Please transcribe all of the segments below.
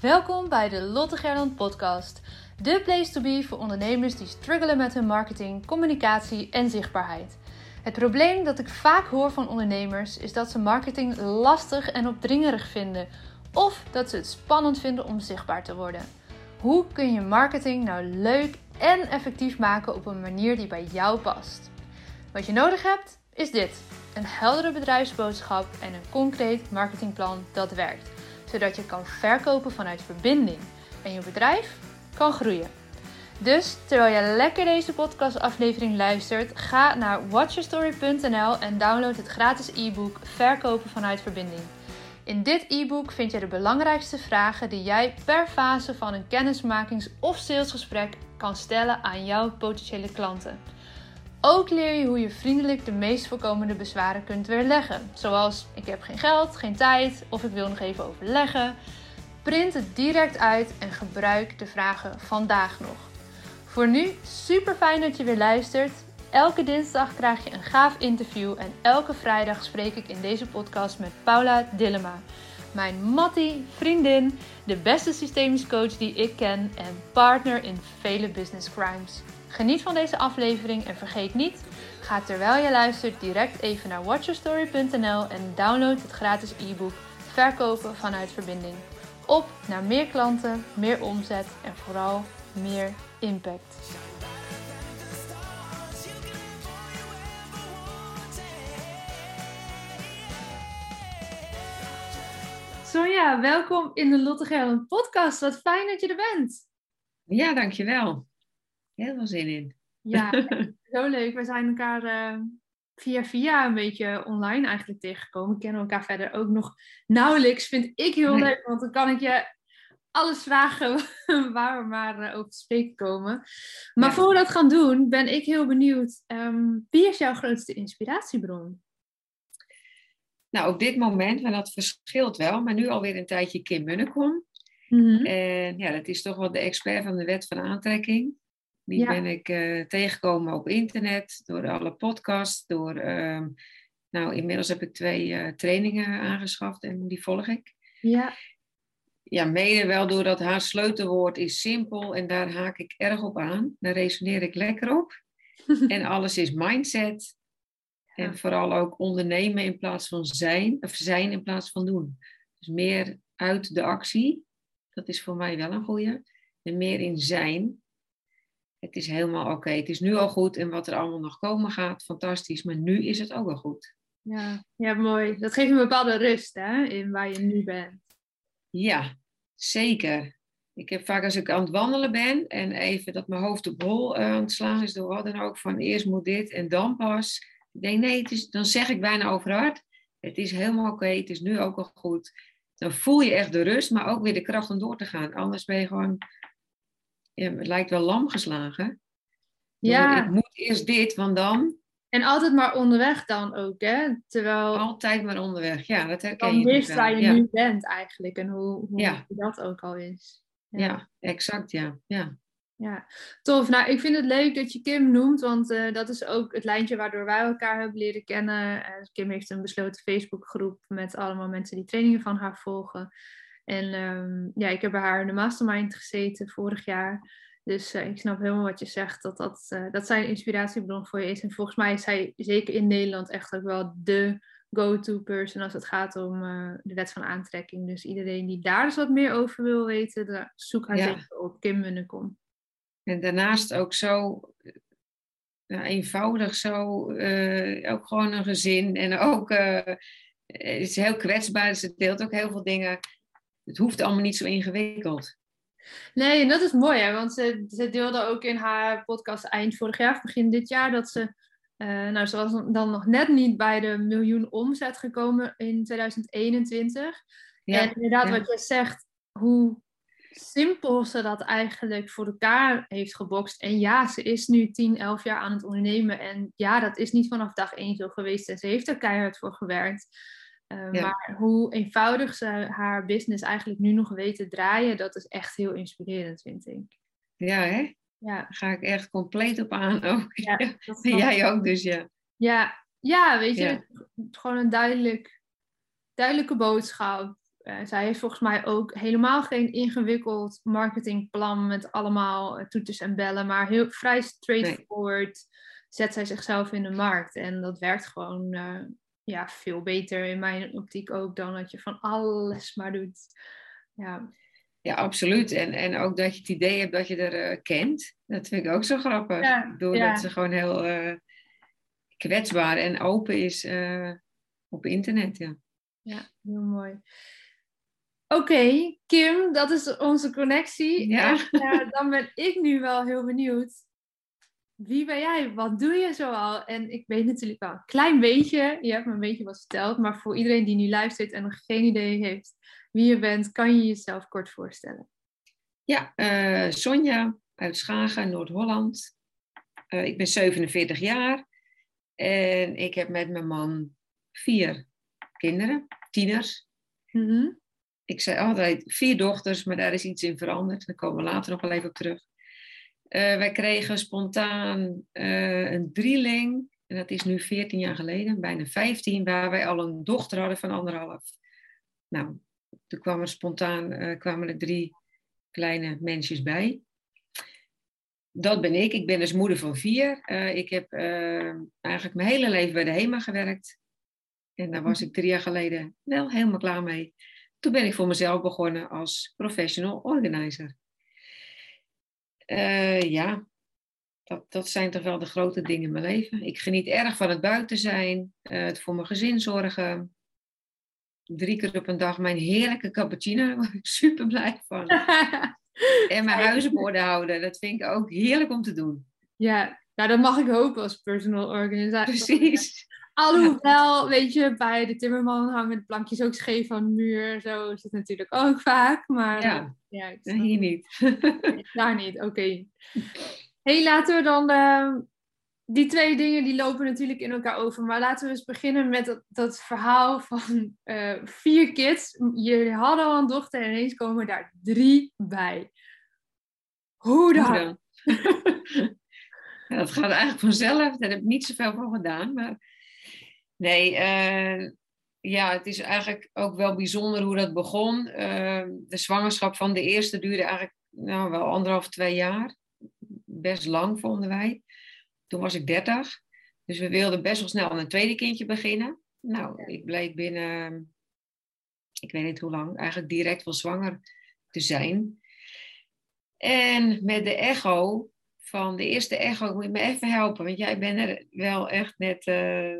Welkom bij de Lotte Gerland podcast. De place to be voor ondernemers die struggelen met hun marketing, communicatie en zichtbaarheid. Het probleem dat ik vaak hoor van ondernemers is dat ze marketing lastig en opdringerig vinden of dat ze het spannend vinden om zichtbaar te worden. Hoe kun je marketing nou leuk en effectief maken op een manier die bij jou past? Wat je nodig hebt is dit: een heldere bedrijfsboodschap en een concreet marketingplan dat werkt zodat je kan verkopen vanuit verbinding en je bedrijf kan groeien. Dus terwijl je lekker deze podcastaflevering luistert, ga naar watchyourstory.nl en download het gratis e-book Verkopen vanuit verbinding. In dit e-book vind je de belangrijkste vragen die jij per fase van een kennismakings- of salesgesprek kan stellen aan jouw potentiële klanten. Ook leer je hoe je vriendelijk de meest voorkomende bezwaren kunt weerleggen. Zoals ik heb geen geld, geen tijd of ik wil nog even overleggen. Print het direct uit en gebruik de vragen vandaag nog. Voor nu super fijn dat je weer luistert. Elke dinsdag krijg je een gaaf interview en elke vrijdag spreek ik in deze podcast met Paula Dillema. Mijn Mattie, vriendin, de beste systemisch coach die ik ken en partner in vele business crimes. Geniet van deze aflevering en vergeet niet, ga terwijl je luistert direct even naar watchyourstory.nl en download het gratis e-book Verkopen vanuit verbinding. Op naar meer klanten, meer omzet en vooral meer impact. Sonja, welkom in de Lotte Gerland podcast. Wat fijn dat je er bent. Ja, dankjewel. Heel veel zin in. Ja, zo leuk. We zijn elkaar uh, via via een beetje online eigenlijk tegengekomen. We kennen elkaar verder ook nog nauwelijks. Vind ik heel leuk, want dan kan ik je alles vragen waar we maar uh, over te spreken komen. Maar ja. voor we dat gaan doen, ben ik heel benieuwd. Um, wie is jouw grootste inspiratiebron? Nou, op dit moment, maar dat verschilt wel, maar nu alweer een tijdje Kim Munnekom. Mm -hmm. En ja, dat is toch wel de expert van de wet van aantrekking. Die ja. ben ik uh, tegengekomen op internet, door alle podcasts, door... Uh, nou, inmiddels heb ik twee uh, trainingen aangeschaft en die volg ik. Ja. Ja, mede wel doordat haar sleutelwoord is simpel en daar haak ik erg op aan. Daar resoneer ik lekker op. en alles is mindset. Ja. En vooral ook ondernemen in plaats van zijn, of zijn in plaats van doen. Dus meer uit de actie. Dat is voor mij wel een goede. En meer in zijn het is helemaal oké. Okay. Het is nu al goed en wat er allemaal nog komen gaat, fantastisch. Maar nu is het ook al goed. Ja, ja mooi. Dat geeft een bepaalde rust hè, in waar je nu bent. Ja, zeker. Ik heb vaak als ik aan het wandelen ben en even dat mijn hoofd op hol uh, aan het slaan is door wat dan ook, van eerst moet dit en dan pas. Ik denk nee, het is, dan zeg ik bijna overhard. Het is helemaal oké, okay, het is nu ook al goed. Dan voel je echt de rust, maar ook weer de kracht om door te gaan. Anders ben je gewoon ja, het lijkt wel lam geslagen. Ja. Ik moet eerst dit, want dan. En altijd maar onderweg dan ook, hè? Terwijl... Altijd maar onderweg, ja, dat herken dan je. Dan wist waar je ja. nu bent eigenlijk en hoe, hoe ja. dat ook al is. Ja, ja exact, ja. ja. Ja, tof. Nou, ik vind het leuk dat je Kim noemt, want uh, dat is ook het lijntje waardoor wij elkaar hebben leren kennen. Uh, Kim heeft een besloten Facebookgroep met allemaal mensen die trainingen van haar volgen. En um, ja, ik heb bij haar in de mastermind gezeten vorig jaar. Dus uh, ik snap helemaal wat je zegt, dat, dat, uh, dat zij een inspiratiebron voor je is. En volgens mij is zij zeker in Nederland echt ook wel de go-to person als het gaat om uh, de wet van aantrekking. Dus iedereen die daar dus wat meer over wil weten, daar zoek haar ja. zeker op, Kim Munnekom. En daarnaast ook zo eenvoudig, zo ook gewoon een gezin. En ook, het is heel kwetsbaar, ze deelt ook heel veel dingen het hoeft allemaal niet zo ingewikkeld. Nee, en dat is mooi, hè? want ze, ze deelde ook in haar podcast eind vorig jaar, begin dit jaar, dat ze, uh, nou, ze was dan nog net niet bij de miljoen omzet gekomen in 2021. Ja, en inderdaad, ja. wat je zegt, hoe simpel ze dat eigenlijk voor elkaar heeft gebokst. En ja, ze is nu 10, 11 jaar aan het ondernemen. En ja, dat is niet vanaf dag 1 zo geweest. En ze heeft er keihard voor gewerkt. Uh, ja. Maar hoe eenvoudig ze haar business eigenlijk nu nog weet te draaien, dat is echt heel inspirerend, vind ik. Ja, hè? Ja. Daar ga ik echt compleet op aan ook. Ja, Jij ook dus, ja. Ja, ja weet je, ja. gewoon een duidelijk, duidelijke boodschap. uh, zij heeft volgens mij ook helemaal geen ingewikkeld marketingplan met allemaal toeters en bellen, maar heel vrij straightforward zet zij zichzelf in de markt. En dat werkt gewoon ja, veel beter in mijn optiek ook dan dat je van alles maar doet. Ja. Ja, absoluut. En, en ook dat je het idee hebt dat je er uh, kent. Dat vind ik ook zo grappig. Ja, Doordat ze gewoon heel uh, kwetsbaar en open is uh, op internet. Ja, ja heel mooi. Oké, Kim, dat is onze connectie. Ja. En, dan ben ik nu wel heel benieuwd wie ben jij? Wat doe je zoal? En ik weet natuurlijk wel een klein beetje, je hebt me een beetje wat verteld, maar voor iedereen die nu luistert en nog geen idee heeft wie je bent, kan je jezelf kort voorstellen? Ja, uh, Sonja uit Schagen, Noord-Holland. Uh, ik ben 47 jaar en ik heb met mijn man vier kinderen, tieners. Mm Ik zei altijd vier dochters, maar daar is iets in veranderd. Daar komen we later nog wel even op terug. Uh, wij kregen spontaan uh, een drieling. En dat is nu 14 jaar geleden, bijna 15, waar wij al een dochter hadden van anderhalf. Nou, toen kwam er spontaan uh, kwamen er drie kleine mensjes bij. Dat ben ik. Ik ben dus moeder van vier. ik heb eigenlijk mijn hele leven bij de HEMA gewerkt. En daar was ik drie jaar geleden wel helemaal klaar mee. Toen ben ik voor mezelf begonnen als professional organizer. Uh, ja, dat, dat zijn toch wel de grote dingen in mijn leven. Ik geniet erg van het buiten zijn, uh, het voor mijn gezin zorgen. Drie keer op een dag mijn heerlijke cappuccino, daar word ik super blij van. en mijn huis op orde houden, dat vind ik ook heerlijk om te doen. Ja, nou dat mag ik hopen als personal organisator. Precies. Alhoewel, weet je, bij de timmerman hangen plankjes ook scheef aan de muur. Zo is het natuurlijk ook vaak. Maar ja, ja hier niet. Daar niet, oké. hey, laten we dan... Uh, die twee dingen die lopen natuurlijk in elkaar over. Maar laten we eens beginnen met dat, dat verhaal van uh, vier kids. Jullie hadden al een dochter en ineens komen daar drie bij. Hoe dan? Hoe dan? ja, dat gaat eigenlijk vanzelf. Daar heb ik niet zoveel voor gedaan. Maar Nee, uh, ja, het is eigenlijk ook wel bijzonder hoe dat begon. Uh, de zwangerschap van de eerste duurde eigenlijk nou, wel anderhalf, twee jaar. Best lang vonden wij. Toen was ik dertig. Dus we wilden best wel snel aan een tweede kindje beginnen. Nou, ik bleek binnen, ik weet niet hoe lang, eigenlijk direct wel zwanger te zijn. En met de echo van de eerste echo, moet je me even helpen, want jij bent er wel echt net uh,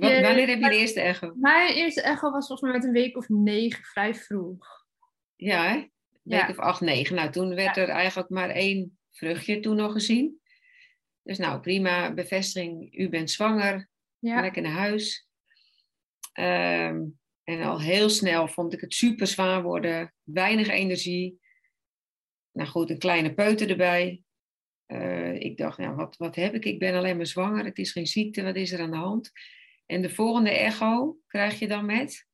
wat, wanneer heb je de eerste echo? Mijn eerste echo was volgens mij met een week of negen, vrij vroeg. Ja, hè? Een week of acht, negen. Nou, toen werd er eigenlijk maar één vruchtje toen nog gezien. Dus nou, prima bevestiging. U bent zwanger. Ja. Lekker naar huis. Ehm, en al heel snel vond ik het super zwaar worden. Weinig energie. Nou goed, een kleine peuter erbij. Uh, ik dacht, nou, wat, wat heb ik? Ik ben alleen maar zwanger. Het is geen ziekte. Wat is er aan de hand? En de volgende echo krijg je dan met,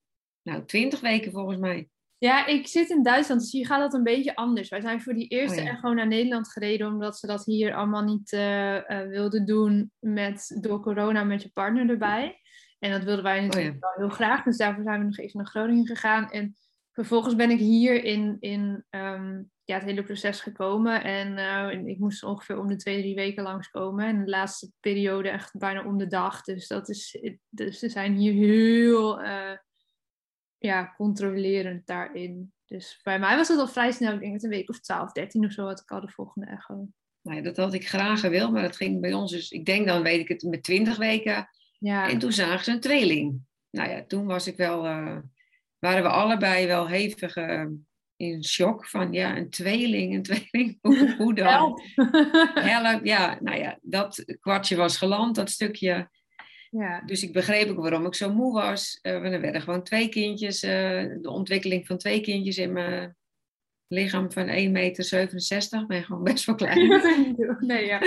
nou, 20 weken volgens mij. Ja, ik zit in Duitsland, dus hier gaat dat een beetje anders. Wij zijn voor die eerste oh echo naar Nederland gereden, omdat ze dat hier allemaal niet uh, uh, wilden doen met, door corona met je partner erbij. En dat wilden wij oh natuurlijk wel heel graag, dus daarvoor zijn we nog even naar Groningen gegaan. En vervolgens ben ik hier in, in um, ja, het hele proces gekomen. En uh, ik moest ongeveer om de twee, drie weken langskomen. En de laatste periode echt bijna om de dag. Dus, dat is, dus ze zijn hier heel uh, ja, controlerend daarin. Dus bij mij was het al vrij snel. Ik denk dat een week of 12, 13 of zo had ik al de volgende echo. Nee, dat had ik graag gewild, maar dat ging bij ons dus... Ik denk dan weet ik het met 20 weken. Ja. En toen zagen ze een tweeling. Nou ja, toen was ik wel... Uh, waren we allebei wel hevig in shock van ja, een tweeling, een tweeling, hoe, hoe dan? Help. Help, ja, nou ja, dat kwartje was geland, dat stukje. Ja. Dus ik begreep ook waarom ik zo moe was. Uh, er werden gewoon twee kindjes, uh, de ontwikkeling van twee kindjes in mijn lichaam van 1,67 meter. ben gewoon best wel klein. nee, ja.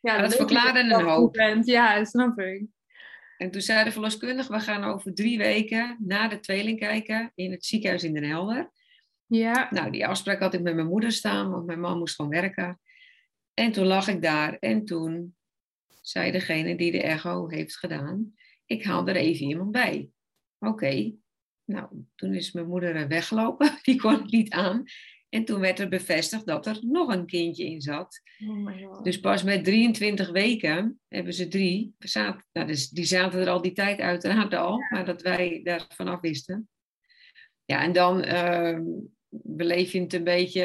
ja, dat, dat verklaarde een hoop. Ja, snap ik. En toen zei de verloskundige, we gaan over drie weken naar de tweeling kijken in het ziekenhuis in Den Helder. Ja. Nou, die afspraak had ik met mijn moeder staan, want mijn man moest gewoon werken. En toen lag ik daar en toen zei degene die de echo heeft gedaan, ik haal er even iemand bij. Oké. Nou, toen is mijn moeder weggelopen. Die kon het niet aan. En toen werd er bevestigd dat er nog een kindje in zat. Oh my god. Dus pas met 23 weken hebben ze drie. Zaten, nou, dus die zaten er al die tijd uiteraard al, maar dat wij daar vanaf wisten. Ja, en dan uh, beleef je het een beetje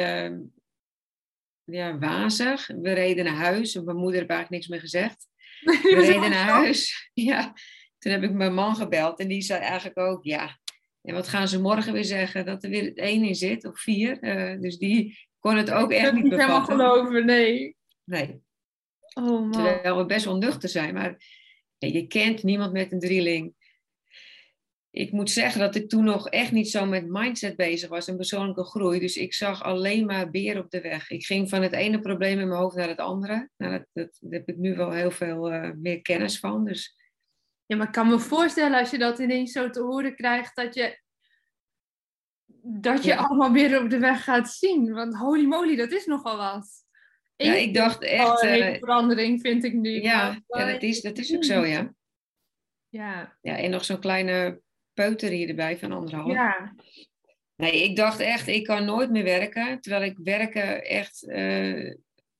ja, wazig. We reden naar huis. Mijn moeder heeft eigenlijk niks meer gezegd. We reden naar huis. Ja, toen heb ik mijn man gebeld en die zei eigenlijk ook, ja, en wat gaan ze morgen weer zeggen? Dat er weer één in zit, of vier. Uh, dus die kon het ook echt niet bevatten. helemaal geloven, nee. Nee. Oh man. Terwijl we best wel nuchter zijn, maar je kent niemand met een drieling. Ik moet zeggen dat ik toen nog echt niet zo met mindset bezig was en persoonlijke groei. Dus ik zag alleen maar beer op de weg. Ik ging van het ene probleem in mijn hoofd naar het andere. Nou, dat, dat, daar heb ik nu wel heel veel uh, meer kennis van. Dus ja, maar ik kan me voorstellen als je dat ineens zo te horen krijgt, dat je, dat je Ja. allemaal weer op de weg gaat zien. Want holy moly, dat is nogal wat. ja, ik dacht echt. een hele eh, verandering vind ik nu. ja, ja dat, is, dat is ook zo, ja. Ja, ja. En nog zo'n kleine peuter hier erbij van anderhalf. ja. Nee, ik dacht echt, ik kan nooit meer werken. Terwijl ik werken echt, eh,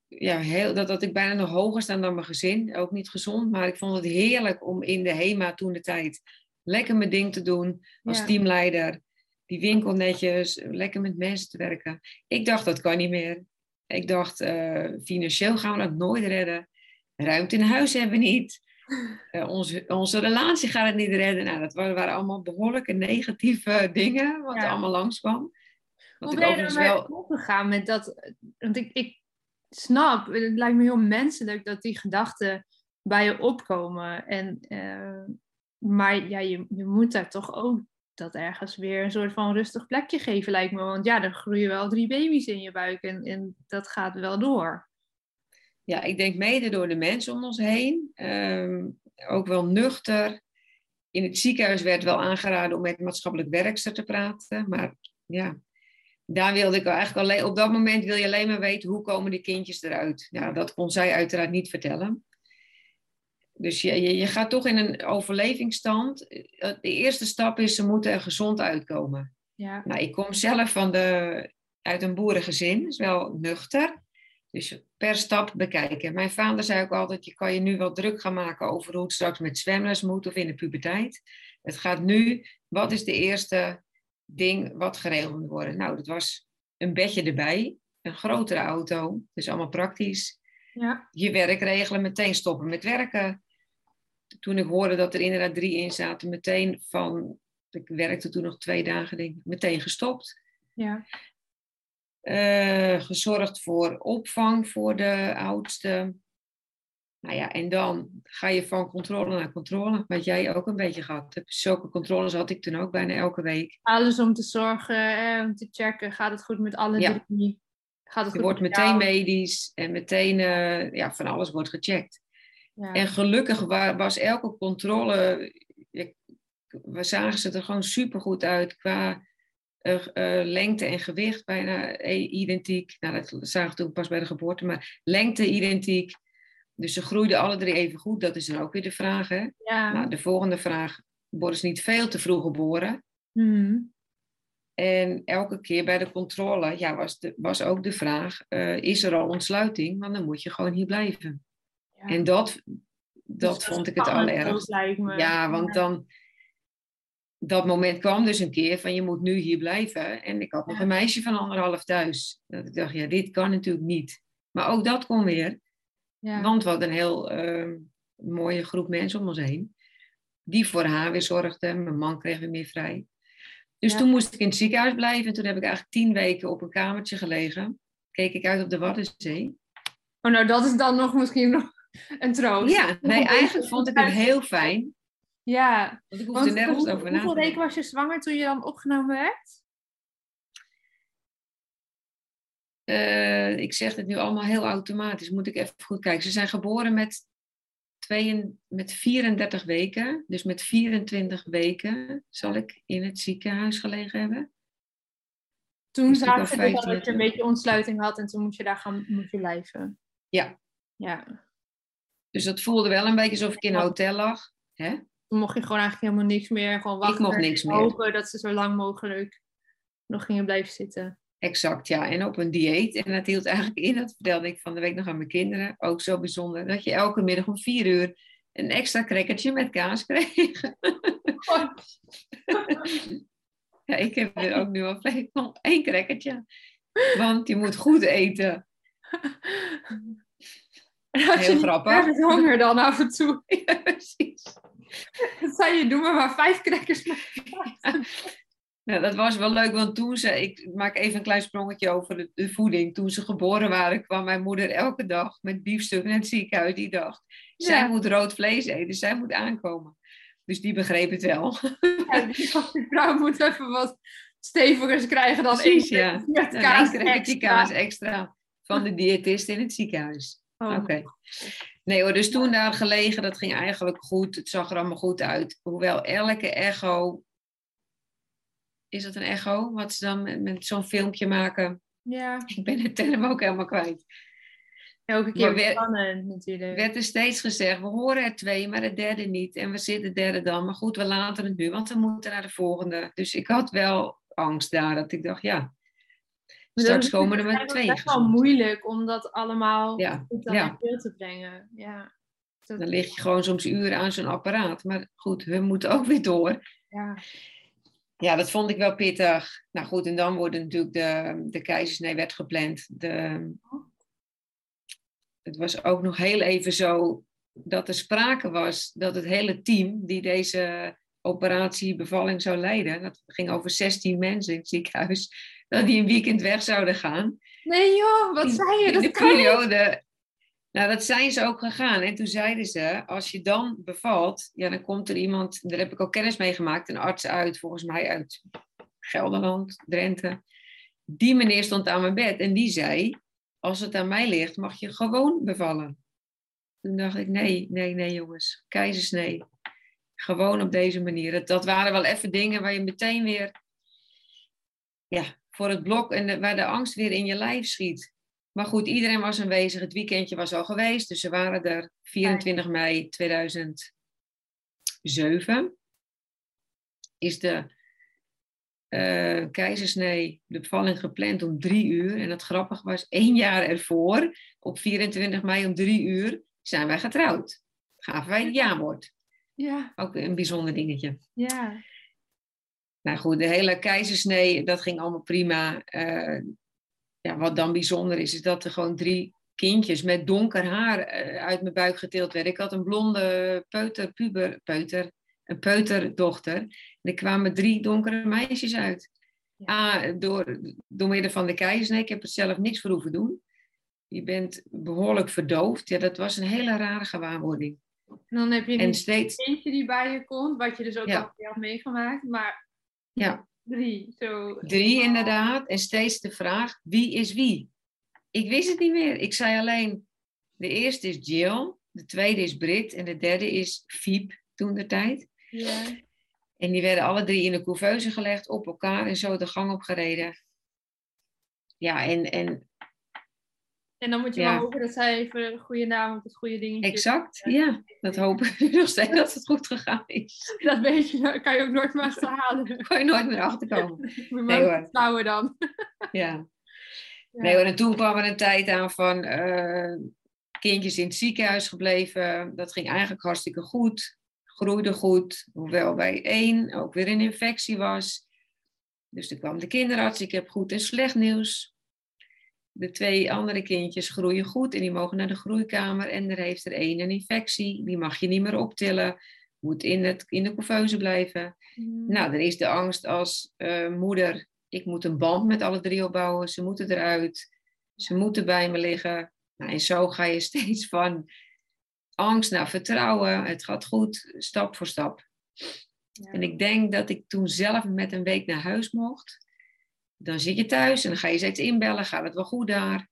ja, heel, dat, dat ik bijna nog hoger sta dan mijn gezin. Ook niet gezond, maar ik vond het heerlijk om in de HEMA toen de tijd lekker mijn ding te doen als Ja. teamleider. Die winkel netjes, lekker met mensen te werken. Ik dacht, dat kan niet meer. Ik dacht, eh, financieel gaan we dat nooit redden. Ruimte in huis hebben we niet. Eh, onze, onze relatie gaat het niet redden. Nou, dat waren, waren allemaal behoorlijke negatieve dingen wat Ja. er allemaal langskwam. Wat Hoe ik ben je daarmee wel... omgegaan met dat? Want ik, ik snap, het lijkt me heel menselijk dat die gedachten bij je opkomen. En, eh, maar ja, je, je moet daar toch ook dat ergens weer een soort van rustig plekje geven, lijkt me. Want ja, er groeien wel drie baby's in je buik en, en dat gaat wel door. Ja, ik denk mede door de mensen om ons heen. Ehm, ook wel nuchter. In het ziekenhuis werd wel aangeraden om met maatschappelijk werkster te praten. Maar ja, daar wilde ik eigenlijk alleen... Op dat moment wil je alleen maar weten hoe komen die kindjes eruit. Nou, dat kon zij uiteraard niet vertellen. Dus je, je, je gaat toch in een overlevingsstand. De eerste stap is, ze moeten er gezond uitkomen. Ja, Nou, ik kom zelf van de, uit een boerengezin, is wel nuchter. Dus per stap bekijken. Mijn vader zei ook altijd, je kan je nu wel druk gaan maken over hoe het straks met zwemles moet of in de puberteit. Het gaat nu, wat is de eerste ding wat geregeld moet worden? Nou, dat was een bedje erbij, een grotere auto, dus allemaal praktisch. ja, Je werk regelen, meteen stoppen met werken. Toen ik hoorde dat er inderdaad drie in zaten, meteen van, ik werkte toen nog twee dagen, denk ik, meteen gestopt. ja. Eh, gezorgd voor opvang voor de oudste. Nou ja, en dan ga je van controle naar controle, wat jij ook een beetje gehad hebt. Zulke controles had ik toen ook bijna elke week. Alles om te zorgen, eh, om te checken, gaat het goed met alle Ja. drie? Gaat het Je goed wordt met meteen jou? medisch en meteen, eh, ja, van alles wordt gecheckt. Ja. En gelukkig wa- was elke controle, we zagen ze er gewoon supergoed uit qua eh, lengte en gewicht, bijna identiek. Nou, dat zagen we toen pas bij de geboorte, maar lengte identiek. Dus ze groeiden alle drie even goed. Dat is dan ook weer de vraag. Hè? ja. Nou, de volgende vraag, worden ze niet veel te vroeg geboren? Mhm. En elke keer bij de controle ja, was, de, was ook de vraag, eh, is er al ontsluiting? Want dan moet je gewoon hier blijven. Ja. En dat, dat Dus vond ik het allerergst. Ja, want dan... Dat moment kwam dus een keer van je moet nu hier blijven. En ik had nog Ja. een meisje van anderhalf thuis. Dat ik dacht, ja, dit kan natuurlijk niet. Maar ook dat kon weer. Ja. Want we hadden een heel ehm, mooie groep mensen om ons heen. Die voor haar weer zorgden. Mijn man kreeg weer meer vrij. Dus Ja. toen moest ik in het ziekenhuis blijven. En toen heb ik eigenlijk tien weken op een kamertje gelegen. Keek ik uit op de Waddenzee. Oh, nou, dat is dan nog misschien nog een troost. Ja, nee, eigenlijk vond ik het heel fijn. Ja, Want ik hoefde nergens over na te hoeveel weken was je zwanger toen je dan opgenomen werd? Eh, ik zeg het nu allemaal heel automatisch. Moet ik even goed kijken. Ze zijn geboren met, twee, met 34 weken. Dus met 24 weken zal ik in het ziekenhuis gelegen hebben. Toen Dus zagen ze al 15 dat je een beetje ontsluiting had en toen moest je daar gaan moet je blijven. Ja. Ja. Dus dat voelde wel een beetje alsof ik in een hotel lag. Hè? Toen mocht je gewoon eigenlijk helemaal niks meer. Gewoon wachten. Ik mocht niks meer. Hopen dat ze zo lang mogelijk nog gingen blijven zitten. Exact, ja. En op een dieet. En dat hield eigenlijk in, dat vertelde ik van de week nog aan mijn kinderen. Ook zo bijzonder. Dat je elke middag om vier uur een extra crackertje met kaas kreeg. ja, ik heb er ook nu al nog één crackertje. Want je moet goed eten. Heel grappig. Je honger dan af en toe. Ja, precies. Dat zei je, doe maar maar vijf crackers Nou, dat was wel leuk, want toen ze, ik maak even een klein sprongetje over de, de, voeding. Toen ze geboren waren, kwam mijn moeder elke dag met biefstuk naar het ziekenhuis. Die dacht, zij moet rood vlees eten, zij moet aankomen. Dus die begreep het wel. Ja, die vrouw moet even wat stevigers krijgen dan Precies, één ja. met kaas, extra. kaas extra van de diëtist in het ziekenhuis. Oh. Oké. Nee hoor, dus toen daar gelegen, dat ging eigenlijk goed. Het zag er allemaal goed uit. Hoewel elke echo is dat een echo? Wat ze dan met, met zo'n filmpje maken? Ja. Ik ben de term ook helemaal kwijt. Elke keer weer spannend natuurlijk. werd er steeds gezegd, we horen er twee, maar het derde niet. En we zitten de derde dan. Maar goed, we laten het nu, want we moeten naar de volgende. Dus ik had wel angst daar, dat ik dacht, ja, straks komen er maar twee. Het is wel moeilijk om dat allemaal ja. goed aan ja. beeld te brengen. Ja. Dan lig je gewoon soms uren aan zo'n apparaat. Maar goed, we moeten ook weer door. Ja ja, dat vond ik wel pittig. Nou goed, en dan worden natuurlijk de, de keizersnee werd gepland. De, het was ook nog heel even zo dat er sprake was dat het hele team die deze operatie bevalling zou leiden, dat ging over 16 mensen in het ziekenhuis, dat die een weekend weg zouden gaan. Nee joh, wat zei je? Dat in de periode nou, dat zijn ze ook gegaan. En toen zeiden ze, als je dan bevalt, ja, dan komt er iemand, daar heb ik ook kennis mee gemaakt, een arts uit, volgens mij uit Gelderland, Drenthe. Die meneer stond aan mijn bed en die zei, als het aan mij ligt, mag je gewoon bevallen. Toen dacht ik, nee, nee, nee jongens, keizersnee. Gewoon op deze manier. Dat, dat waren wel even dingen waar je meteen weer ja, voor het blok en waar de angst weer in je lijf schiet. Maar goed, iedereen was aanwezig. Het weekendje was al geweest. Dus ze waren er 24 mei 2007. Is de uh, keizersnee, de bevalling gepland om drie uur. En het grappige was, één jaar ervoor, op 24 mei om drie uur, zijn wij getrouwd. Gaven wij het jaarwoord. Ja. Ook een bijzonder dingetje. Ja. Nou goed, de hele keizersnee, dat ging allemaal prima. Uh, ja, wat dan bijzonder is, is dat er gewoon drie kindjes met donker haar eh, uit mijn buik geteeld werden. Ik had een blonde peuter, puber, peuter, een peuterdochter. En er kwamen drie donkere meisjes uit. Ah, door, door middel van de keizersnee. Ik heb er zelf niks voor hoeven doen. Je bent behoorlijk verdoofd. Ja, dat was een hele rare gewaarwording. En dan heb je een steeds... eentje die bij je komt, wat je dus ook al had meegemaakt. Maar ja. Drie, zo. Drie inderdaad. En steeds de vraag, wie is wie? Ik wist het niet meer. Ik zei alleen, de eerste is Jill, de tweede is Brit en de derde is Fiep toen de tijd. Ja. En die werden alle drie in de couveuse gelegd, op elkaar en zo de gang opgereden. Ja, en, en en dan moet je ja. hopen dat zij even een goede naam op het goede dingetje... Exact, ja. Dat hopen we nog steeds dat het goed gegaan is. Dat weet je, kan je ook nooit meer achterhalen. kan je nooit meer achterkomen. nee hoor. Trouwen dan. ja. Nee hoor, en toen kwam er een tijd aan van uh, kindjes in het ziekenhuis gebleven. Dat ging eigenlijk hartstikke goed. Groeide goed. Hoewel bij één ook weer een infectie was. Dus toen kwam de kinderarts. Ik heb goed en slecht nieuws de twee andere kindjes groeien goed en die mogen naar de groeikamer. En er heeft er één een infectie, die mag je niet meer optillen, moet in, het, in de couveuse blijven. Mm. Nou, er is de angst als uh, moeder, ik moet een band met alle drie opbouwen, ze moeten eruit, ze moeten bij me liggen. Nou, en zo ga je steeds van angst naar vertrouwen, het gaat goed, stap voor stap. Ja. En ik denk dat ik toen zelf met een week naar huis mocht dan zit je thuis en dan ga je steeds inbellen, gaat het wel goed daar?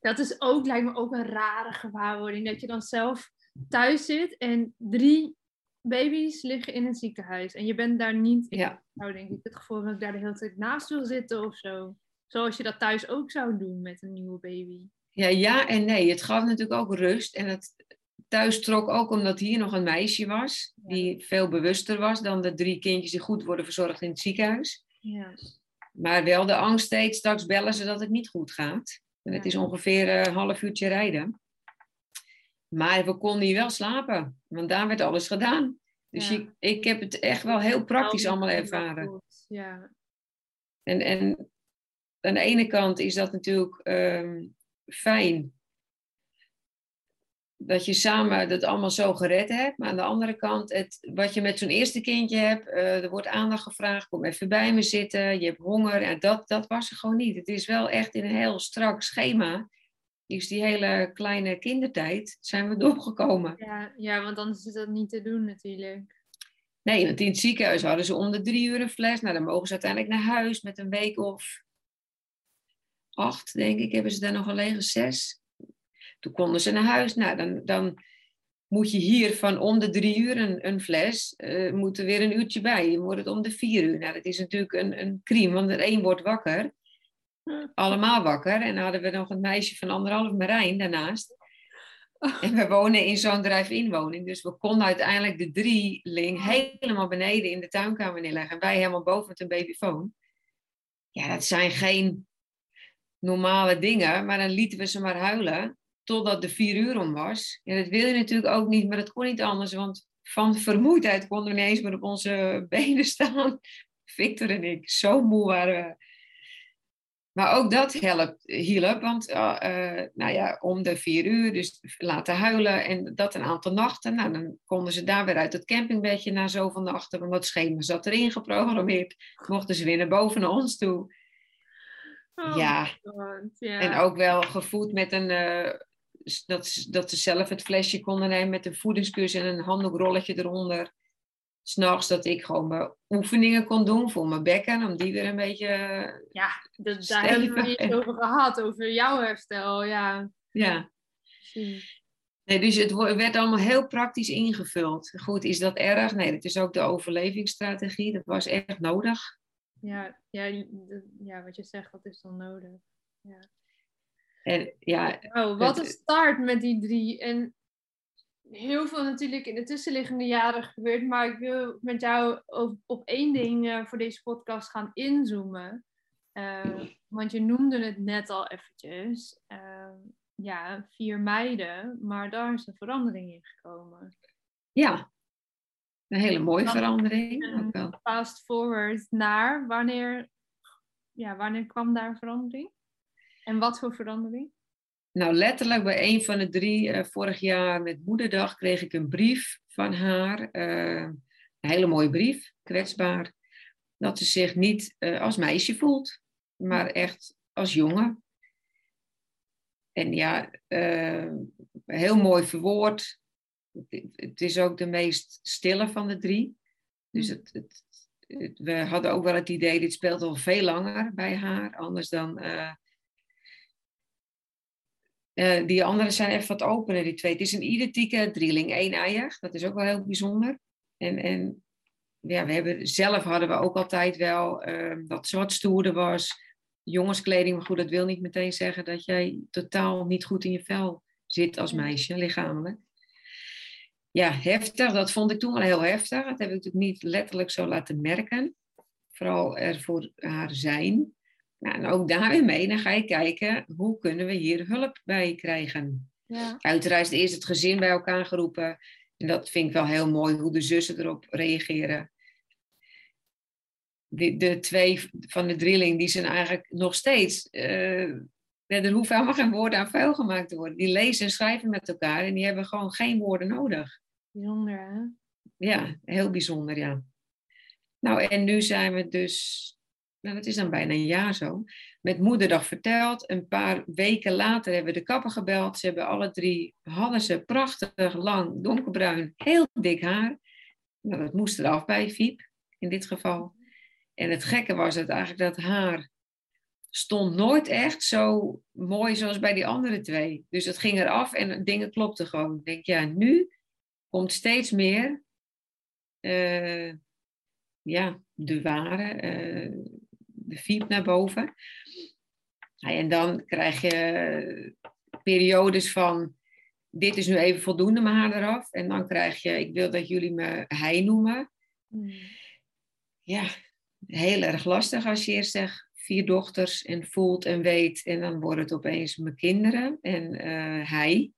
Dat is ook, lijkt me ook een rare gewaarwording, dat je dan zelf thuis zit en drie baby's liggen in een ziekenhuis en je bent daar niet, ja. nou denk ik, het gevoel dat ik daar de hele tijd naast wil zitten of zo. Zoals je dat thuis ook zou doen met een nieuwe baby. Ja, ja en nee. Het gaf natuurlijk ook rust en het, thuis trok ook omdat hier nog een meisje was, die veel bewuster was dan de drie kindjes die goed worden verzorgd in het ziekenhuis. Ja. Maar wel de angst steeds, straks bellen ze dat het niet goed gaat. En het is ongeveer een half uurtje rijden. Maar we konden hier wel slapen, want daar werd alles gedaan. Dus Ja. ik heb het echt wel heel praktisch allemaal ervaren. Ja. En, en aan de ene kant is dat natuurlijk ehm, fijn dat je samen dat allemaal zo gered hebt. Maar aan de andere kant, het, wat je met zo'n eerste kindje hebt, eh, er wordt aandacht gevraagd, kom even bij me zitten, je hebt honger. En dat, dat was er gewoon niet. Het is wel echt in een heel strak schema. Is die hele kleine kindertijd zijn we doorgekomen. Ja, ja, want anders is dat niet te doen natuurlijk. Nee, want in het ziekenhuis hadden ze om de drie uur een fles. Nou, dan mogen ze uiteindelijk naar huis met een week of acht, denk ik, hebben ze daar nog alleen zes. Toen konden ze naar huis. Nou, dan, dan moet je hier van om de drie uur een, een fles, eh moet er weer een uurtje bij. Je wordt het om de vier uur. Nou, dat is natuurlijk een, een crime, want er één wordt wakker. Allemaal wakker. En dan hadden we nog een meisje van anderhalf Marijn daarnaast. En we wonen in zo'n drive-in woning. Dus we konden uiteindelijk de drieling helemaal beneden in de tuinkamer neerleggen. En wij helemaal boven met een babyfoon. Ja, dat zijn geen normale dingen. Maar dan lieten we ze maar huilen. Totdat de vier uur om was. En dat wil je natuurlijk ook niet. Maar dat kon niet anders. Want van vermoeidheid konden we niet eens meer op onze benen staan. Victor en ik. Zo moe waren we. Maar ook dat helpt, hielp, want eh, eh, nou ja, om de vier uur, dus laten huilen en dat een aantal nachten. Nou, dan konden ze daar weer uit het campingbedje na zoveel nachten, want dat schema zat erin geprogrammeerd. Mochten ze weer naar boven naar ons toe. Oh Ja. God. En ook wel gevoed met een, eh, dat, ze- dat ze zelf het flesje konden nemen met een voedingskus en een handdoekrolletje eronder. S'nachts dat ik gewoon mijn oefeningen kon doen voor mijn bekken, om die weer een beetje eh, Ja, dat, daar hebben we het over gehad, over jouw herstel. Ja, ja. Nee, dus het werd allemaal heel praktisch ingevuld. Goed, is dat erg? Nee, dat is ook de overlevingsstrategie. Dat was echt nodig. Ja, ja, ja, wat je zegt, dat is dan nodig. En ja, wat een start met die drie. En heel veel natuurlijk in de tussenliggende jaren gebeurd. Maar ik wil met jou op, op één ding eh, voor deze podcast gaan inzoomen. Eh, want je noemde het net al eventjes. Eh, ja, vier meiden. Maar daar is een verandering in gekomen. ja, een hele mooie Dan- verandering. en- Ook wel. Fast forward naar wanneer, ja, wanneer kwam daar verandering? En wat voor verandering? Nou, letterlijk bij een van de drie, eh, vorig jaar met Moederdag, kreeg ik een brief van haar. eh, een hele mooie brief, kwetsbaar. Dat ze zich niet eh, als meisje voelt, maar echt als jongen. En ja, heel mooi verwoord. Het- Het is ook de meest stille van de drie. Dus het, het, het- we hadden ook wel het idee, dit speelt al veel langer bij haar. Anders dan... eh, die anderen zijn even wat opener, die twee. Het is een identieke drieling, één-eiig. Dat is ook wel heel bijzonder. En, en ja, we hebben, zelf hadden we ook altijd wel eh, dat ze wat stoerder was. Jongenskleding, maar goed, dat wil niet meteen zeggen dat jij totaal niet goed in je vel zit als meisje, lichamelijk. Ja, heftig. Dat vond ik toen wel heel heftig. Dat heb ik natuurlijk niet letterlijk zo laten merken. Vooral er voor haar zijn. Nou, en ook daar weer mee, dan ga je kijken, hoe kunnen we hier hulp bij krijgen? Ja. Uiteraard is het gezin bij elkaar geroepen. En dat vind ik wel heel mooi, hoe de zussen erop reageren. De, de twee van de drilling, die zijn eigenlijk nog steeds... ja, er hoeven helemaal geen woorden aan vuil gemaakt te worden. Die lezen en schrijven met elkaar en die hebben gewoon geen woorden nodig. Bijzonder, hè? Ja, heel bijzonder, ja. Nou, en nu zijn we dus, nou, dat is dan bijna een jaar zo, met Moederdag verteld. Een paar weken later hebben we de kappen gebeld. Ze hebben alle drie, hadden ze prachtig, lang, donkerbruin, heel dik haar. Nou, dat moest eraf bij Fiep, in dit geval. En het gekke was het eigenlijk dat haar stond nooit echt zo mooi zoals bij die andere twee. Dus het ging eraf en dingen klopten gewoon. Ik denk, ja, nu komt steeds meer eh, ja, de ware, eh, de fiep naar boven. Ja, en dan krijg je periodes van dit is nu even voldoende mijn haar eraf. En dan krijg je, ik wil dat jullie me hij noemen. Ja, heel erg lastig als je eerst zegt vier dochters en voelt en weet. En dan wordt het opeens mijn kinderen en eh, hij.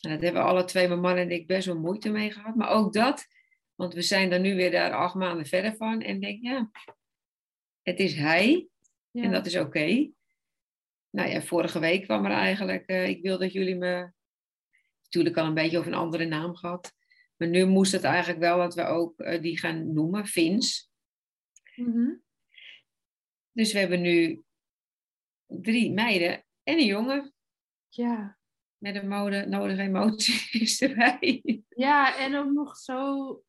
En dat hebben alle twee, mijn man en ik, best wel moeite mee gehad. Maar ook dat, want we zijn er nu weer daar acht maanden verder van. En denk, ja, het is hij. Ja. En dat is oké. Nou ja, vorige week kwam er eigenlijk, eh, ik wil dat jullie me, natuurlijk al een beetje over een andere naam gehad. Maar nu moest het eigenlijk wel dat we ook eh, die gaan noemen, Vins. Mhm. Dus we hebben nu drie meiden en een jongen Ja. met een mode, nodige emoties erbij. ja, en ook nog zo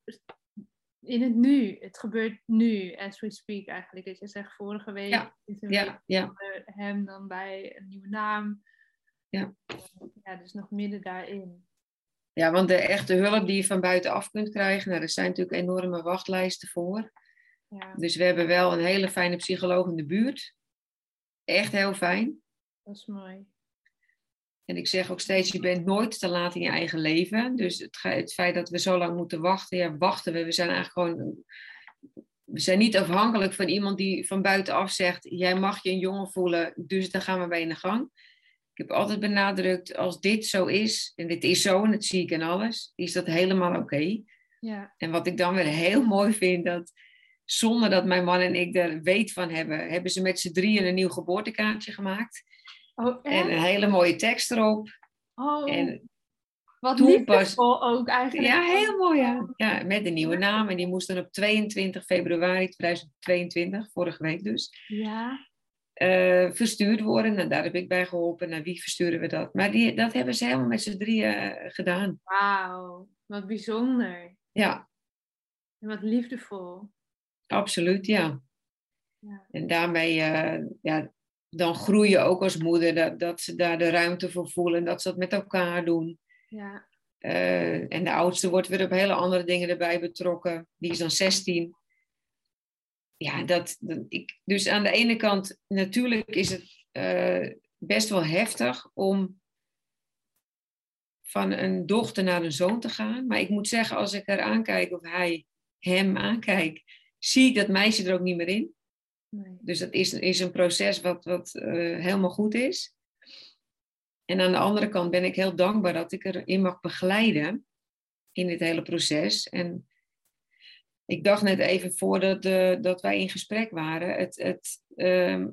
in het nu. Het gebeurt nu, as we speak eigenlijk. Dat je zegt, vorige week Ja, is een Ja, hem dan bij een nieuwe naam. Ja. Ja, dus nog midden daarin. ja, want de echte hulp die je van buitenaf kunt krijgen, nou, er zijn natuurlijk enorme wachtlijsten voor. Ja, Dus we hebben wel een hele fijne psycholoog in de buurt. Echt heel fijn. dat is mooi. En ik zeg ook steeds, je bent nooit te laat in je eigen leven. Dus het, het feit dat we zo lang moeten wachten, ja, wachten we. We zijn eigenlijk gewoon, we zijn niet afhankelijk van iemand die van buitenaf zegt, jij mag je een jongen voelen, dus dan gaan we bij in de gang. Ik heb altijd benadrukt, als dit zo is, en dit is zo, en dat zie ik in alles, is dat helemaal oké. Ja, En wat ik dan weer heel mooi vind, dat zonder dat mijn man en ik er weet van hebben, hebben ze met z'n drieën een nieuw geboortekaartje gemaakt. Oh, En een hele mooie tekst erop. Oh, En wat liefdevol ook eigenlijk. Ja, heel mooi. Ja. ja, met een nieuwe naam. En die moest dan op 22 februari 2022, vorige week dus, Ja, eh, verstuurd worden. En daar heb ik bij geholpen. Naar wie versturen we dat? Maar die, dat hebben ze helemaal met z'n drieën eh, gedaan. wauw. Wat bijzonder. Ja, En wat liefdevol. absoluut, ja. Ja. En daarmee, eh, ja, dan groei je ook als moeder. Dat, dat ze daar de ruimte voor voelen. Dat ze dat met elkaar doen. Ja, Eh, en de oudste wordt weer op hele andere dingen erbij betrokken. Die is dan 16. Ja, dat, dat- ik, dus aan de ene kant, natuurlijk is het eh, best wel heftig om van een dochter naar een zoon te gaan. Maar ik moet zeggen, als ik er aankijk of hij hem aankijkt, zie ik dat meisje er ook niet meer in. Dus dat is, is een proces wat, wat eh, helemaal goed is. En aan de andere kant ben ik heel dankbaar dat ik erin mag begeleiden in dit hele proces. En ik dacht net even voordat eh, dat wij in gesprek waren, het, het, ehm,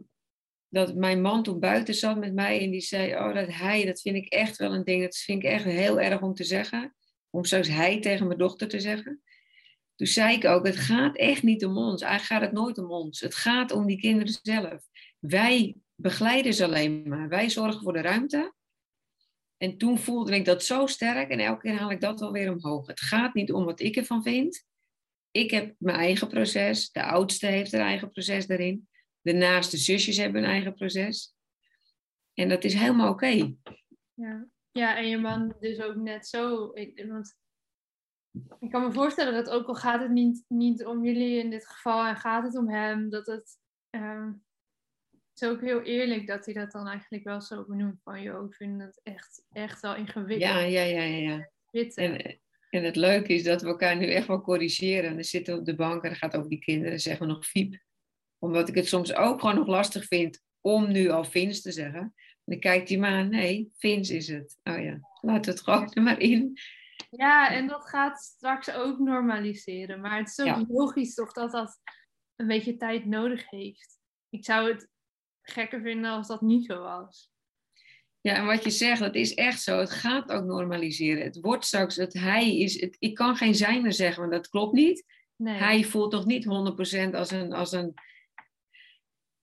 dat mijn man toen buiten zat met mij en die zei, oh dat hij, dat vind ik echt wel een ding, dat vind ik echt heel erg om te zeggen. Om straks hij tegen mijn dochter te zeggen. Toen zei ik ook, het gaat echt niet om ons. Eigenlijk gaat het nooit om ons. Het gaat om die kinderen zelf. Wij begeleiden ze alleen maar. Wij zorgen voor de ruimte. En toen voelde ik dat zo sterk en elke keer haal ik dat wel weer omhoog. Het gaat niet om wat ik ervan vind. Ik heb mijn eigen proces. De oudste heeft haar eigen proces daarin. De naaste zusjes hebben hun eigen proces. En dat is helemaal oké. Ja. ja, en je man dus ook net zo. Ik, want ik kan me voorstellen dat ook al gaat het niet, niet om jullie in dit geval en gaat het om hem, dat het. ehm, het is ook heel eerlijk dat hij dat dan eigenlijk wel zo benoemt van je ook vind het echt, echt wel ingewikkeld. Ja, ja, ja, ja. ja. En, en het leuke is dat we elkaar nu echt wel corrigeren. En dan zitten we op de bank en dan gaat over die kinderen. zeggen we nog Fiep. Omdat ik het soms ook gewoon nog lastig vind om nu al Vins te zeggen. En dan kijkt hij maar. Nee, Vins is het. Oh ja, laat het gewoon er maar in. Ja, en dat gaat straks ook normaliseren. Maar het is ook Ja. logisch toch dat dat een beetje tijd nodig heeft. Ik zou het gekker vinden als dat niet zo was. Ja, en wat je zegt, dat is echt zo. Het gaat ook normaliseren. Het wordt straks, het hij is, het, ik kan geen zijner zeggen, want dat klopt niet. Nee. Hij voelt toch niet 100% als een, als een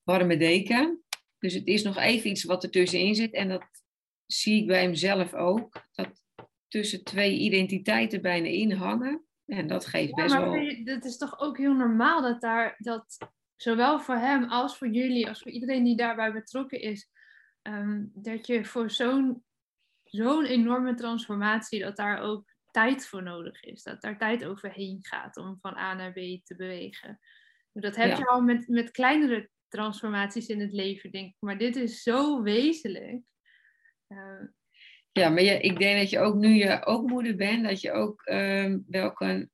warme deken. Dus het is nog even iets wat er tussenin zit. En dat zie ik bij hemzelf ook. Dat tussen twee identiteiten bijna in hangen. En dat geeft Ja, best maar wel... het is toch ook heel normaal dat daar, dat zowel voor hem als voor jullie, als voor iedereen die daarbij betrokken is, ehm, dat je voor zo'n zo'n enorme transformatie, dat daar ook tijd voor nodig is. Dat daar tijd overheen gaat om van A naar B te bewegen. Dat heb Ja. je al met, met kleinere transformaties in het leven, denk ik. Maar dit is zo wezenlijk. Ehm, Ja, maar je, ik denk dat je ook nu je ook moeder bent, dat je ook ehm, wel kan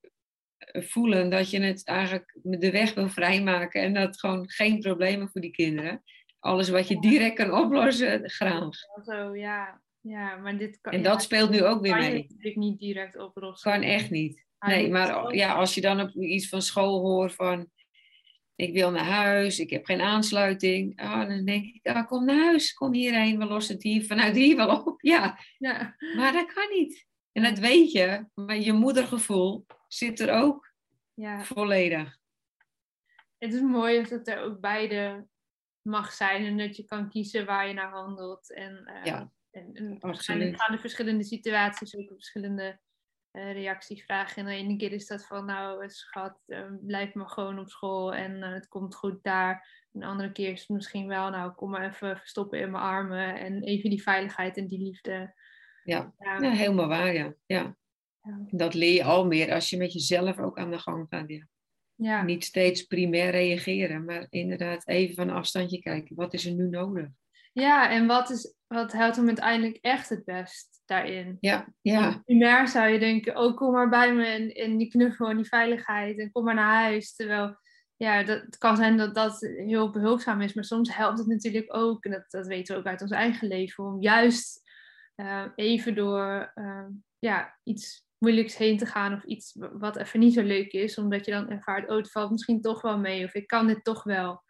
voelen dat je het eigenlijk de weg wil vrijmaken en dat gewoon geen problemen voor die kinderen. Alles wat je direct kan oplossen, graag. Zo, ja. Ja, maar dit kan, en dat speelt nu ook weer kan mee. je natuurlijk niet direct oplossen. Kan echt niet. Nee, maar ja, als je dan op iets van school hoort van ik wil naar huis, ik heb geen aansluiting. Ah, dan denk ik, ah, kom naar huis, kom hierheen, we lossen het hier vanuit hier wel op. Ja, Ja. maar dat kan niet. En dat weet je, maar je moedergevoel zit er ook ja. volledig. Het is mooi dat er ook beide mag zijn en dat je kan kiezen waar je naar handelt. En, eh, Ja, en, en gaan de verschillende situaties ook verschillende eh, reacties vragen. En de ene keer is dat van, nou schat, eh, blijf maar gewoon op school en eh, het komt goed daar. En de andere keer is het misschien wel, nou kom maar even verstoppen in mijn armen en even die veiligheid en die liefde. Ja, Ja, ja helemaal waar, ja. ja. Ja. Dat leer je al meer als je met jezelf ook aan de gang gaat. Ja. ja. Niet steeds primair reageren, maar inderdaad even van een afstandje kijken. Wat is er nu nodig? Ja en wat, is, wat helpt hem uiteindelijk echt het best daarin? Ja, ja, primair zou je denken, oh kom maar bij me en, en die knuffel en die veiligheid en kom maar naar huis. Terwijl, ja, dat, het kan zijn dat dat heel behulpzaam is, maar soms helpt het natuurlijk ook, en dat, dat weten we ook uit ons eigen leven, om juist eh, even door eh, ja, iets moeilijks heen te gaan of iets wat even niet zo leuk is, omdat je dan ervaart, oh het valt misschien toch wel mee of ik kan dit toch wel.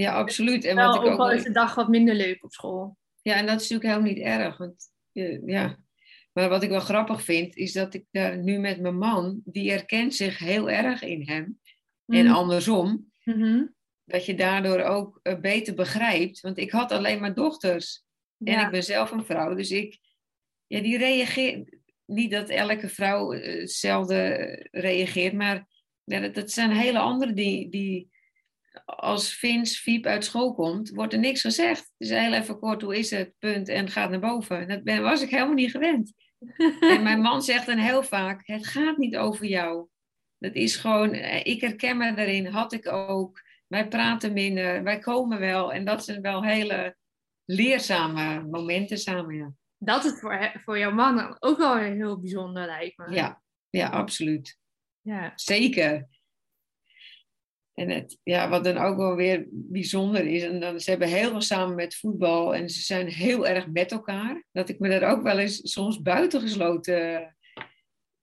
Ja, absoluut. En wat ik ook is de dag wat minder leuk op school. Ja, en dat is natuurlijk helemaal niet erg. Want, eh, ja. Maar wat ik wel grappig vind, is dat ik daar nu met mijn man, die herkent zich heel erg in hem. En Mhm. andersom, Mhm. dat je daardoor ook eh, beter begrijpt. Want ik had alleen maar dochters. En ik ben zelf een vrouw, dus ik, ja, die reageert. Niet dat elke vrouw eh, hetzelfde reageert, maar ja, dat, dat zijn hele andere die, die. Als Vins Fiep uit school komt, wordt er niks gezegd. Het is heel even kort, hoe is het, punt, en gaat naar boven. Dat ben, was ik helemaal niet gewend. En mijn man zegt dan heel vaak: het gaat niet over jou. Dat is gewoon, eh, ik herken me daarin, had ik ook. Wij praten minder, wij komen wel. En dat zijn wel hele leerzame momenten samen. Ja, dat is voor, voor jouw man ook wel heel bijzonder, lijkt me. ja, ja absoluut. ja. Zeker. En het, ja, wat dan ook wel weer bijzonder is, en dan, ze hebben heel veel samen met voetbal en ze zijn heel erg met elkaar. Dat ik me daar ook wel eens soms buitengesloten,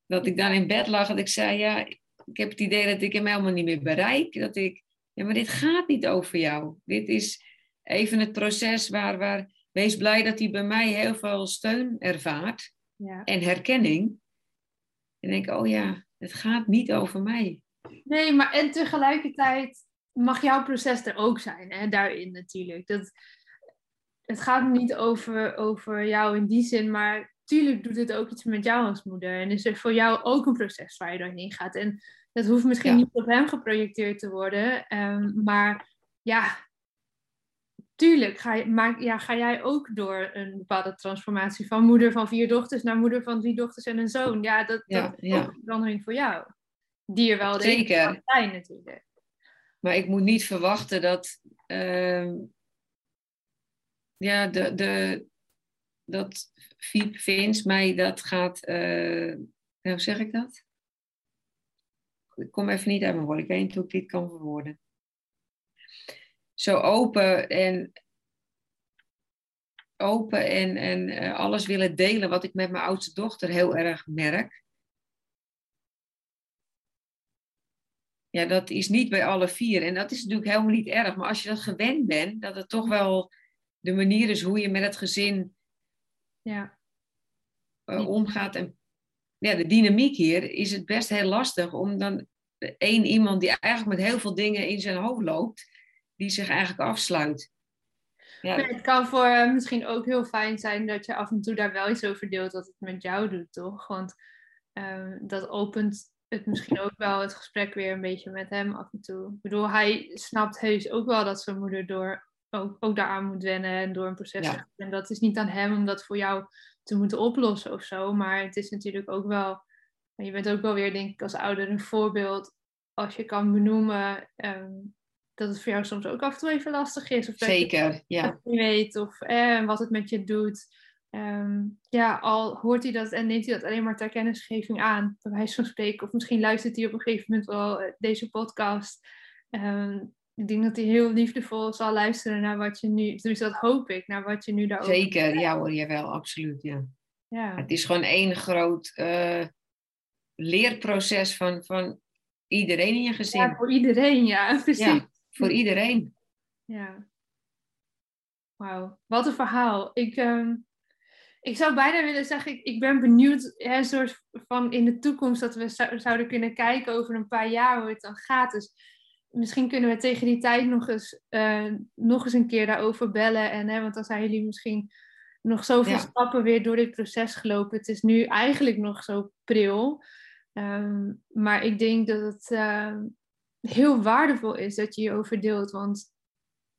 dat ik dan in bed lag en ik zei, ja, ik heb het idee dat ik hem helemaal niet meer bereik. Dat ik, ja, maar dit gaat niet over jou. Dit is even het proces waar, waar, wees blij dat hij bij mij heel veel steun ervaart Ja. en herkenning. En denk, oh ja, het gaat niet over mij. Nee, maar en tegelijkertijd mag jouw proces er ook zijn, hè, daarin natuurlijk. Dat, het gaat niet over, over jou in die zin, maar tuurlijk doet het ook iets met jou als moeder. En is er voor jou ook een proces waar je doorheen gaat. En dat hoeft misschien Ja. niet op hem geprojecteerd te worden, ehm, maar ja, tuurlijk ga, je, maak, ja, ga jij ook door een bepaalde transformatie van moeder van vier dochters naar moeder van drie dochters en een zoon. Ja, dat, Ja, dat is ja. een verandering voor jou. Die er wel Zeker. zijn natuurlijk. Maar ik moet niet verwachten dat. ehm, ja, de, de, dat Fiep Vince mij dat gaat. eh, hoe zeg ik dat? Ik kom even niet uit mijn woorden. Ik weet niet hoe ik dit kan verwoorden. Zo open en. Open en, en eh, alles willen delen wat ik met mijn oudste dochter heel erg merk. Ja, dat is niet bij alle vier. En dat is natuurlijk helemaal niet erg. Maar als je dat gewend bent, dat het toch wel de manier is hoe je met het gezin Ja. eh, omgaat. En ja, de dynamiek hier is het best heel lastig om dan één iemand die eigenlijk met heel veel dingen in zijn hoofd loopt, die zich eigenlijk afsluit. Ja, het kan voor misschien ook heel fijn zijn dat je af en toe daar wel iets over deelt wat het met jou doet, toch? Want ehm, dat opent het misschien ook wel het gesprek weer een beetje met hem af en toe. Ik bedoel, hij snapt heus ook wel dat zijn moeder door, ook, ook daaraan moet wennen en door een proces Ja. En dat is niet aan hem om dat voor jou te moeten oplossen of zo. Maar het is natuurlijk ook wel, je bent ook wel weer, denk ik, als ouder een voorbeeld als je kan benoemen ehm, dat het voor jou soms ook af en toe even lastig is. Of dat je zeker, ja. dat je weet of eh, wat het met je doet. Ehm, ja, al hoort hij dat en neemt hij dat alleen maar ter kennisgeving aan, bij wijze van spreken. Of misschien luistert hij op een gegeven moment wel eh, deze podcast. Ehm, ik denk dat hij heel liefdevol zal luisteren naar wat je nu, dus dat hoop ik, naar wat je nu daarover Zeker, ja hoor, jawel, absoluut, ja. Ja. Het is gewoon één groot eh, leerproces van, van iedereen in je gezin. ja, voor iedereen, ja, precies. Ja, voor iedereen. Ja. Wauw, wat een verhaal. Ik, ehm, ik zou bijna willen zeggen, ik, ik ben benieuwd, hè, soort van in de toekomst, dat we zou- zouden kunnen kijken over een paar jaar hoe het dan gaat. Dus misschien kunnen we tegen die tijd nog eens, eh, nog eens een keer daarover bellen. En, hè, want dan zijn jullie misschien nog zoveel Ja. stappen weer door dit proces gelopen. Het is nu eigenlijk nog zo pril. Ehm, maar ik denk dat het ehm, heel waardevol is dat je hierover deelt. Want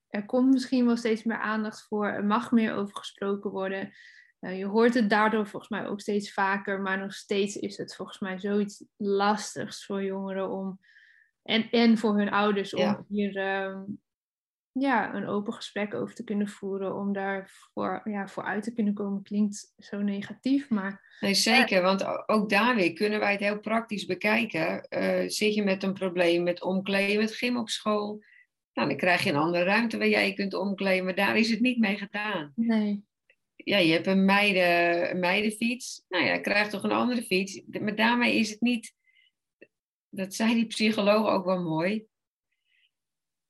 er komt misschien wel steeds meer aandacht voor. Er mag meer over gesproken worden. Eh, je hoort het daardoor volgens mij ook steeds vaker. Maar nog steeds is het volgens mij zoiets lastigs voor jongeren om. En, en voor hun ouders om Ja. hier ehm, ja, een open gesprek over te kunnen voeren. Om daar voor, ja, voor uit te kunnen komen. Klinkt zo negatief, maar Nee, zeker, want ook daar weer kunnen wij het heel praktisch bekijken. Eh, zit je met een probleem met omkleden, met gym op school? Nou, dan krijg je een andere ruimte waar jij je kunt omkleden, maar daar is het niet mee gedaan. nee. Ja, je hebt een, meiden, meidenfiets. Nou ja, krijg toch een andere fiets. Maar daarmee is het niet... Dat zei die psycholoog ook wel mooi.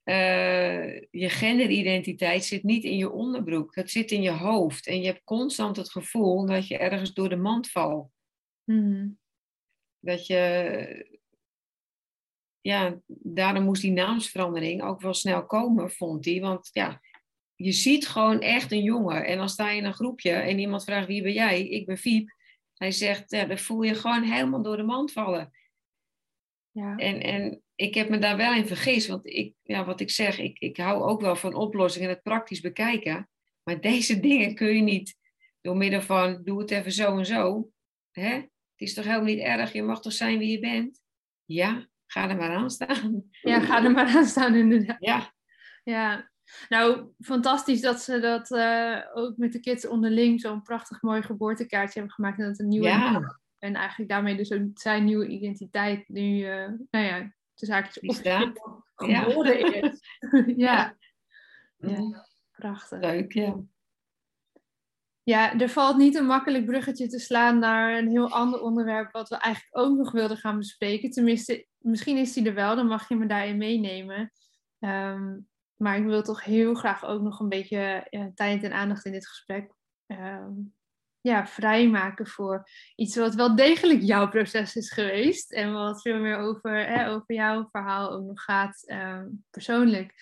Eh, je genderidentiteit zit niet in je onderbroek. Het zit in je hoofd. En je hebt constant het gevoel dat je ergens door de mand valt. Mhm. Dat je... Ja, daarom moest die naamsverandering ook wel snel komen, vond hij. Want ja, je ziet gewoon echt een jongen. En dan sta je in een groepje en iemand vraagt wie ben jij? Ik ben Fiep. Hij zegt, ja, dan voel je gewoon helemaal door de mand vallen. Ja. En, en ik heb me daar wel in vergist. Want ik, ja, wat ik zeg, ik, ik hou ook wel van oplossingen en het praktisch bekijken. Maar deze dingen kun je niet door middel van doe het even zo en zo. Hè? Het is toch helemaal niet erg, je mag toch zijn wie je bent? Ja, ga er maar aan staan. ja, ga er maar aan staan inderdaad. Ja, Ja, nou fantastisch dat ze dat eh, ook met de kids onderling zo'n prachtig mooi geboortekaartje hebben gemaakt. En dat een nieuwe ja, en eigenlijk daarmee dus zijn nieuwe identiteit nu, eh, nou ja, de zaakjes staat. Ja. geboren is. ja. Ja. prachtig. leuk, ja. Ja, er valt niet een makkelijk bruggetje te slaan naar een heel ander onderwerp wat we eigenlijk ook nog wilden gaan bespreken. Tenminste, misschien is die er wel, dan mag je me daarin meenemen. Ehm, maar ik wil toch heel graag ook nog een beetje eh, tijd en aandacht in dit gesprek ehm, ja, vrijmaken voor iets wat wel degelijk jouw proces is geweest. En wat veel meer over, hè, over jouw verhaal ook nog gaat ehm, persoonlijk.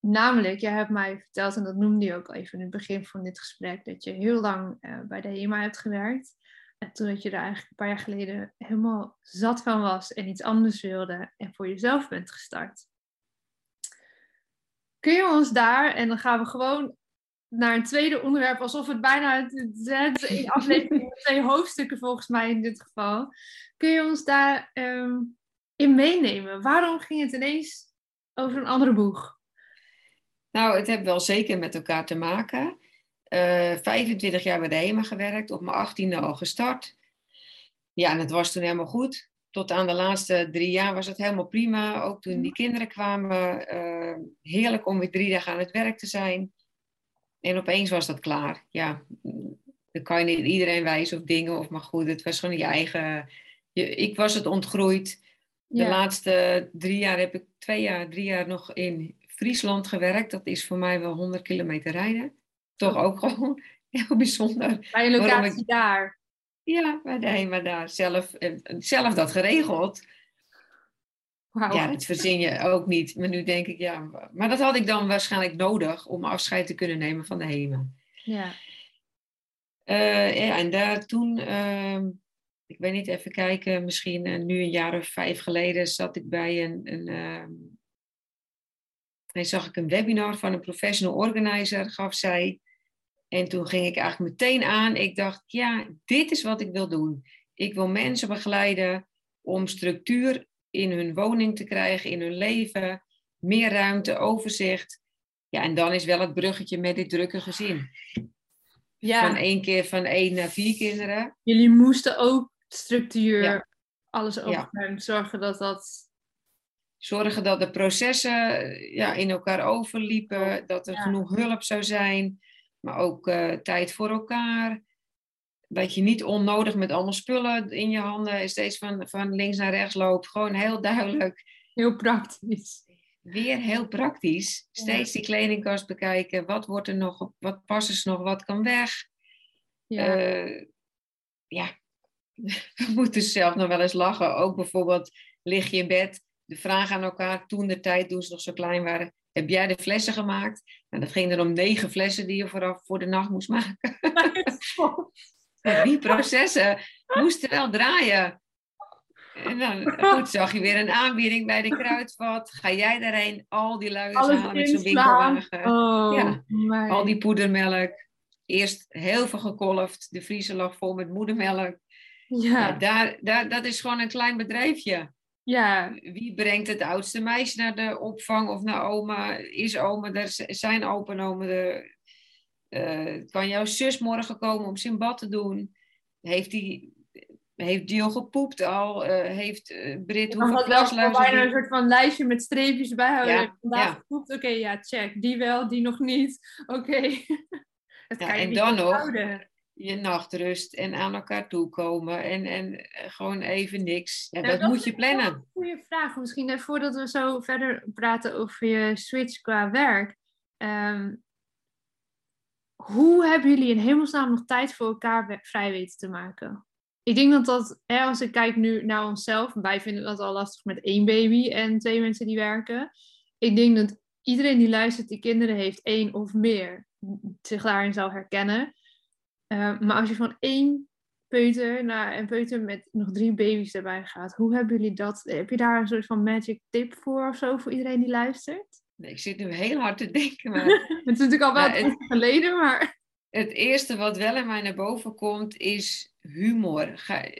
Namelijk, jij hebt mij verteld, en dat noemde je ook al even in het begin van dit gesprek, dat je heel lang eh, bij de HEMA hebt gewerkt. En toen dat je er eigenlijk een paar jaar geleden helemaal zat van was en iets anders wilde en voor jezelf bent gestart. Kun je ons daar, en dan gaan we gewoon naar een tweede onderwerp, alsof het bijna het, aflevering twee hoofdstukken volgens mij in dit geval. Kun je ons daar ehm, in meenemen? Waarom ging het ineens over een andere boeg? Nou, het heeft wel zeker met elkaar te maken. Eh 25 jaar bij de HEMA gewerkt, op mijn 18e al gestart. Ja, en het was toen helemaal goed. Tot aan de laatste drie jaar was het helemaal prima. Ook toen die kinderen kwamen. eh, heerlijk om weer drie dagen aan het werk te zijn. En opeens was dat klaar. Ja, dan kan je niet iedereen wijzen of dingen. Of, maar goed, het was gewoon je eigen... Je, ik was het ontgroeid. De Ja. laatste drie jaar heb ik twee jaar, drie jaar nog in Friesland gewerkt. Dat is voor mij wel 100 kilometer rijden. Toch ook gewoon heel bijzonder. Bij een locatie daar. Ja, bij de HEMA daar zelf, eh, zelf dat geregeld. Wauw. Ja, dat verzin je ook niet. Maar nu denk ik, ja, maar dat had ik dan waarschijnlijk nodig om afscheid te kunnen nemen van de HEMA. Ja. Eh, ja, en daar toen, ehm, ik weet niet, even kijken, misschien eh, nu een jaar of vijf geleden zat ik bij een, een ehm, en zag ik een webinar van een professional organizer, gaf zij. En toen ging ik eigenlijk meteen aan. Ik dacht, ja, dit is wat ik wil doen. Ik wil mensen begeleiden om structuur in hun woning te krijgen, in hun leven. Meer ruimte, overzicht. Ja, en dan is wel het bruggetje met dit drukke gezin. Ja. Van één keer van één naar vier kinderen. Jullie moesten ook structuur, Ja. alles Ja. opruimen, zorgen dat dat... Zorgen dat de processen ja, in elkaar overliepen. Dat er Ja. genoeg hulp zou zijn. Maar ook eh, tijd voor elkaar. Dat je niet onnodig met allemaal spullen in je handen steeds van, van links naar rechts loopt. Gewoon heel duidelijk. Heel praktisch. Weer heel praktisch. Steeds die kledingkast bekijken. Wat wordt er nog? Wat past er nog? Wat kan weg? Ja. Eh, ja, we moeten zelf nog wel eens lachen. Ook bijvoorbeeld, lig je in bed, de vraag aan elkaar, toen de tijd, toen ze nog zo klein waren, heb jij de flessen gemaakt? Nou, dat ging er om negen flessen die je vooraf voor de nacht moest maken. En die processen moesten wel draaien. En dan goed, zag je weer een aanbieding bij de kruidvat. Ga jij daarheen al die luiers halen met zo'n winkelwagen? Oh, Ja. my. Al die poedermelk. Eerst heel veel gekolfd. De vriezer lag vol met moedermelk. Ja, Ja, daar, daar, dat is gewoon een klein bedrijfje. Ja. Wie brengt het oudste meisje naar de opvang of naar oma? Is oma, daar z- zijn opa en oma er? Eh, kan jouw zus morgen komen om zijn bad te doen? Heeft die, heeft die al gepoept al? Eh, heeft eh, Brit hoeveel had wel bijna een soort van lijstje met streepjes bijhouden. Ja, Vandaag ja. gepoept, oké, ja, check. Die wel, die nog niet. Oké. Dat Ja, en niet dan nog? onthouden. Je nachtrust en aan elkaar toekomen en, en eh, gewoon even niks. Ja, dat dat moet je plannen. een Goeie vraag. Misschien even voordat we zo verder praten over je switch qua werk. Ehm, hoe hebben jullie in hemelsnaam nog tijd voor elkaar vrij weten te maken? Ik denk dat dat, hè, als ik kijk nu naar onszelf, wij vinden dat al lastig met één baby en twee mensen die werken. Ik denk dat iedereen die luistert, die kinderen heeft, één of meer, zich daarin zou herkennen. Eh, maar als je van één peuter naar een peuter met nog drie baby's erbij gaat, hoe hebben jullie dat? Heb je daar een soort van magic tip voor of zo voor iedereen die luistert? Nee, Ik zit nu heel hard te denken, maar Het is natuurlijk al wel Nou, geleden, maar het eerste wat wel in mij naar boven komt is humor. Ga-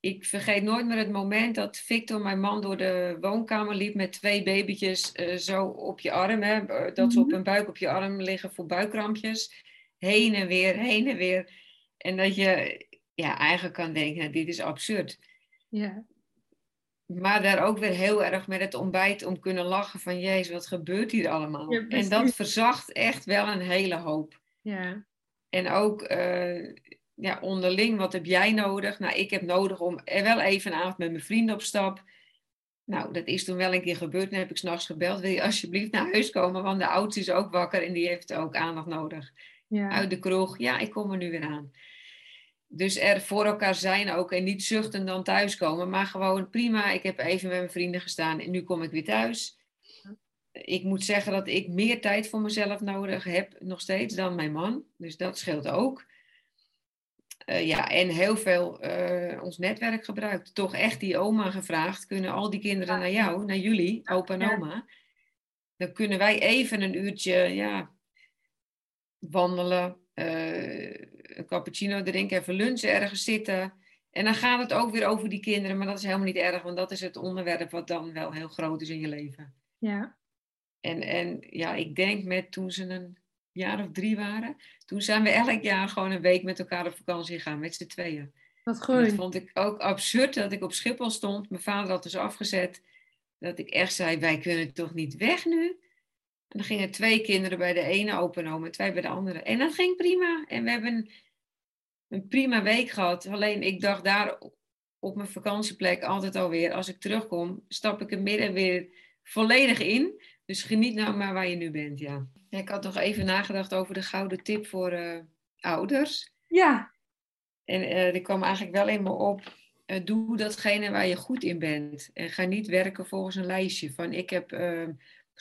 ik vergeet nooit meer het moment dat Victor, mijn man, door de woonkamer liep met twee babytjes eh, zo op je arm. Hè, dat ze op Mhm. hun buik op je arm liggen voor buikkrampjes. Heen en weer, heen en weer. En dat je ja, eigenlijk kan denken, nou, dit is absurd. ja. Maar daar ook weer heel erg met het ontbijt om kunnen lachen van Jezus, wat gebeurt hier allemaal? Ja, en dat verzacht echt wel een hele hoop. ja. En ook eh, ja, onderling, wat heb jij nodig? Nou, ik heb nodig om er wel even een avond met mijn vrienden op stap. Nou, dat is toen wel een keer gebeurd. Dan heb ik s'nachts gebeld. Wil je alsjeblieft naar huis komen? Want de oudste is ook wakker en die heeft ook aandacht nodig. Ja. Uit de kroeg. Ja, ik kom er nu weer aan. Dus er voor elkaar zijn ook. En niet zuchten dan thuiskomen. Maar gewoon prima. Ik heb even met mijn vrienden gestaan. En nu kom ik weer thuis. Ik moet zeggen dat ik meer tijd voor mezelf nodig heb. Nog steeds dan mijn man. Dus dat scheelt ook. Eh, ja, en heel veel eh, ons netwerk gebruikt. Toch echt die oma gevraagd. Kunnen al die kinderen naar jou, naar jullie, opa en oma? Dan kunnen wij even een uurtje ja, wandelen, eh, een cappuccino drinken, even lunchen, ergens zitten. En dan gaat het ook weer over die kinderen, maar dat is helemaal niet erg, want dat is het onderwerp wat dan wel heel groot is in je leven. ja. En, en ja, ik denk met toen ze een jaar of drie waren, toen zijn we elk jaar gewoon een week met elkaar op vakantie gegaan, met z'n tweeën. Wat En dat goed. vond ik ook absurd dat ik op Schiphol stond. Mijn vader had dus afgezet. Dat ik echt zei, wij kunnen toch niet weg nu? En dan gingen twee kinderen bij de ene open en twee bij de andere. En dat ging prima. En we hebben een, een prima week gehad. Alleen ik dacht daar op mijn vakantieplek altijd alweer, als ik terugkom, stap ik er midden weer volledig in. Dus geniet nou maar waar je nu bent, ja. Ik had nog even nagedacht over de gouden tip voor eh, ouders. Ja. En eh die kwam eigenlijk wel in me op. eh, doe datgene waar je goed in bent. En ga niet werken volgens een lijstje. Van ik heb uh,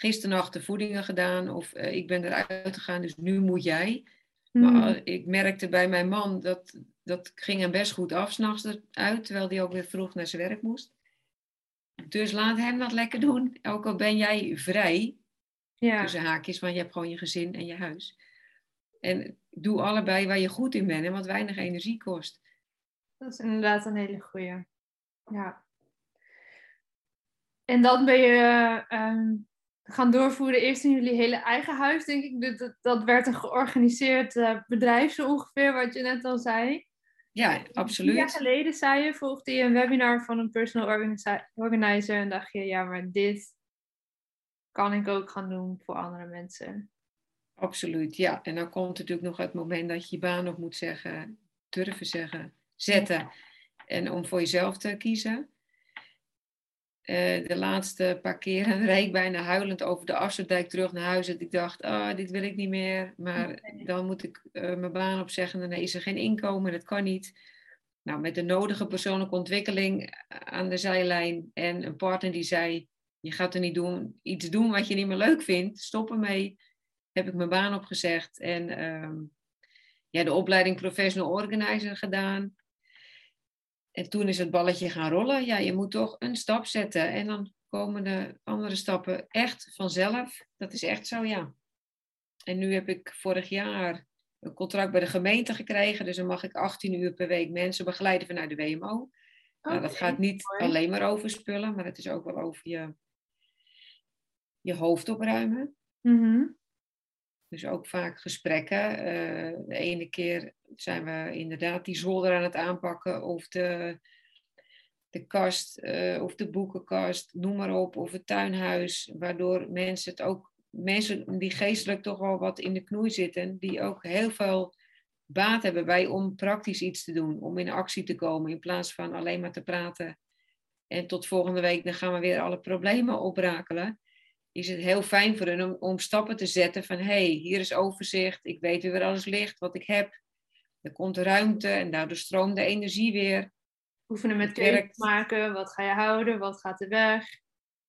gisternacht de voedingen gedaan. Of uh, ik ben eruit gegaan, dus nu moet jij. Mm. Maar ik merkte bij mijn man dat dat ging hem best goed af s'nachts uit. Terwijl hij ook weer vroeg naar zijn werk moest. Dus laat hem dat lekker doen. Ook al ben jij vrij. Ja. Tussen haakjes, want je hebt gewoon je gezin en je huis. En doe allebei waar je goed in bent en wat weinig energie kost. Dat is inderdaad een hele goeie. Ja. En dan ben je, um, gaan doorvoeren. Eerst in jullie hele eigen huis, denk ik. Dat, dat werd een georganiseerd uh, bedrijf zo ongeveer, wat je net al zei. Ja, absoluut. Een jaar geleden zei je, volgde je een webinar van een personal organizer en dacht je, ja, maar dit kan ik ook gaan doen voor andere mensen. Absoluut, ja. En dan komt natuurlijk nog het moment dat je je baan op moet zeggen, durven zeggen, zetten. En om voor jezelf te kiezen. Eh, de laatste paar keren reed ik bijna huilend over de Afsterdijk terug naar huis. Dat ik dacht, ah, dit wil ik niet meer. Maar dan moet ik uh, mijn baan opzeggen. Dan is er geen inkomen, dat kan niet. Nou, met de nodige persoonlijke ontwikkeling aan de zijlijn. En een partner die zei, je gaat er niet doen, iets doen wat je niet meer leuk vindt. Stop ermee. Heb ik mijn baan opgezegd. En ehm, ja, de opleiding Professional Organizer gedaan. En toen is het balletje gaan rollen. Ja, je moet toch een stap zetten. En dan komen de andere stappen echt vanzelf. Dat is echt zo, ja. En nu heb ik vorig jaar een contract bij de gemeente gekregen. Dus dan mag ik 18 uur per week mensen begeleiden vanuit de WMO. nou, dat gaat niet alleen maar over spullen, maar het is ook wel over je, je hoofd opruimen. Mm dus ook vaak gesprekken. Uh, de ene keer zijn we inderdaad die zolder aan het aanpakken of de, de kast uh, of de boekenkast, noem maar op, of het tuinhuis, waardoor mensen het ook, mensen die geestelijk toch wel wat in de knoei zitten, die ook heel veel baat hebben bij om praktisch iets te doen, om in actie te komen in plaats van alleen maar te praten. En tot volgende week, dan gaan we weer alle problemen oprakelen is het heel fijn voor hen om, om stappen te zetten van hé, hey, hier is overzicht, ik weet weer waar alles ligt, wat ik heb. Er komt ruimte en daardoor stroomt de energie weer. Oefenen met keuzes maken, wat ga je houden, wat gaat er weg?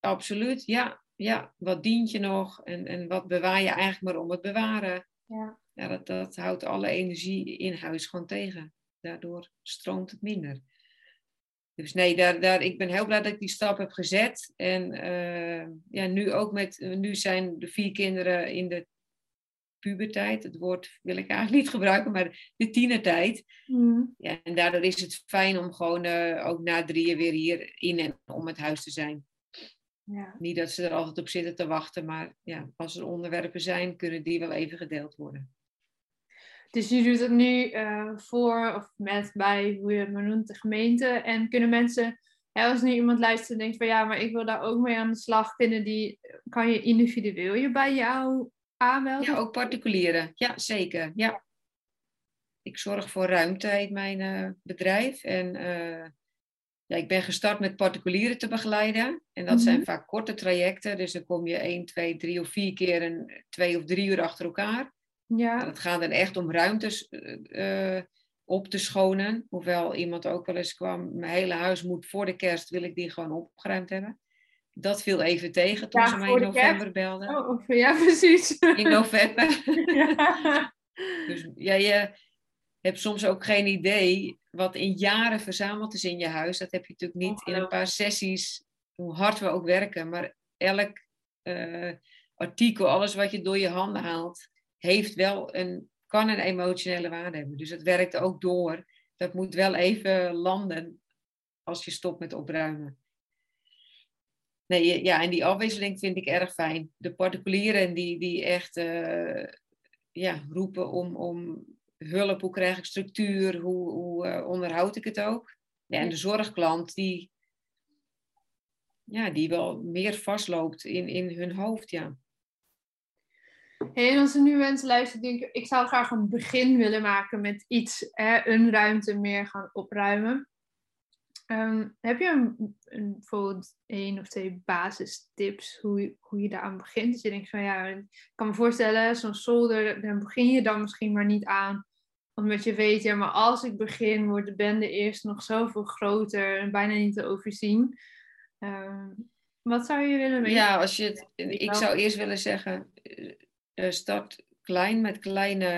Absoluut, ja. ja. Wat dient je nog en, en wat bewaar je eigenlijk maar om het bewaren? Ja. Ja, dat, dat houdt alle energie in huis gewoon tegen. Daardoor stroomt het minder. Dus nee, daar, daar, ik ben heel blij dat ik die stap heb gezet. En uh, ja, nu ook met, nu zijn de vier kinderen in de puberteit. Het woord wil ik eigenlijk niet gebruiken, maar de tienertijd. Mm. Ja, en daardoor is het fijn om gewoon uh, ook na drieën weer hier in en om het huis te zijn. Ja. Niet dat ze er altijd op zitten te wachten, maar ja, als er onderwerpen zijn, kunnen die wel even gedeeld worden. Dus je doet het nu uh, voor of met bij, hoe je het maar noemt, de gemeente. En kunnen mensen, ja, als nu iemand luistert en denkt van ja, maar ik wil daar ook mee aan de slag, kunnen die, kan je individueel je bij jou aanmelden? Ja, ook particulieren. Ja, zeker. Ja. Ik zorg voor ruimte in mijn uh, bedrijf. En uh, ja, ik ben gestart met particulieren te begeleiden. En dat zijn mhm. vaak korte trajecten. Dus dan kom je één, twee, drie of vier keer een, twee of drie uur achter elkaar. Ja. Het gaat dan echt om ruimtes uh, op te schonen. Hoewel iemand ook wel eens kwam, mijn hele huis moet voor de kerst, wil ik die gewoon opgeruimd hebben. Dat viel even tegen toen ze mij in november belden. Oh, ja, precies. In november. Ja. dus ja, je hebt soms ook geen idee wat in jaren verzameld is in je huis. Dat heb je natuurlijk niet in een paar sessies, hoe hard we ook werken. Maar elk uh, artikel, alles wat je door je handen haalt, heeft wel een, kan een emotionele waarde hebben. Dus het werkt ook door. Dat moet wel even landen als je stopt met opruimen. Nee, ja, en die afwisseling vind ik erg fijn. De particulieren die, die echt uh, ja, roepen om, om hulp, hoe krijg ik structuur, hoe, hoe uh, onderhoud ik het ook. Ja, en de zorgklant die, ja, die wel meer vastloopt in, in hun hoofd, ja. Hey, en als er nu mensen luisteren, denken ik zou graag een begin willen maken met iets, hè, een ruimte meer gaan opruimen. Ehm, heb je een, een, bijvoorbeeld één of twee basistips hoe je, hoe je daaraan begint? Dus je denkt van ja, ik kan me voorstellen, zo'n zolder, dan begin je dan misschien maar niet aan. Omdat je weet, ja, maar als ik begin, wordt de bende eerst nog zoveel groter en bijna niet te overzien. Um, wat zou je willen weten? Ja, als je het, ik zou eerst willen zeggen, uh, start klein met kleine,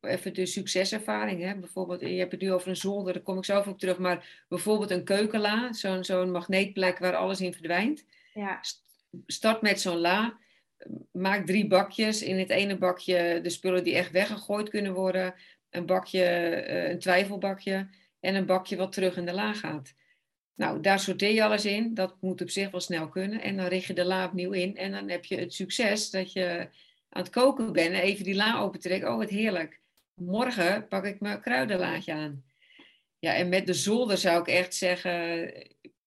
uh, even de succeservaring. Hè? Bijvoorbeeld, je hebt het nu over een zolder, daar kom ik zelf op terug, maar bijvoorbeeld een keukenla, zo'n zo'n magneetplek waar alles in verdwijnt. Ja. Start met zo'n la, maak drie bakjes. In het ene bakje de spullen die echt weggegooid kunnen worden, een bakje, uh, een twijfelbakje en een bakje wat terug in de la gaat. Nou, daar sorteer je alles in. Dat moet op zich wel snel kunnen. En dan richt je de la opnieuw in. En dan heb je het succes dat je aan het koken bent en even die la opentrekt. Oh, wat heerlijk. Morgen pak ik mijn kruidenlaadje aan. Ja, en met de zolder zou ik echt zeggen,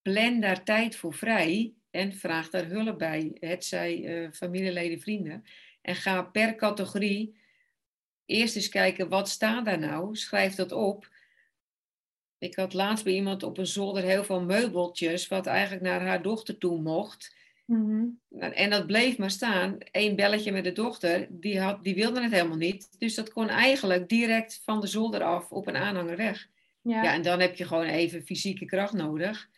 plan daar tijd voor vrij en vraag daar hulp bij. Het zij uh, familieleden, vrienden. En ga per categorie eerst eens kijken, wat staat daar nou? Schrijf dat op. Ik had laatst bij iemand op een zolder heel veel meubeltjes, wat eigenlijk naar haar dochter toe mocht. Mhm. En dat bleef maar staan. Eén belletje met de dochter, die, had, die wilde het helemaal niet. Dus dat kon eigenlijk direct van de zolder af op een aanhanger weg. Ja. ja, en dan heb je gewoon even fysieke kracht nodig.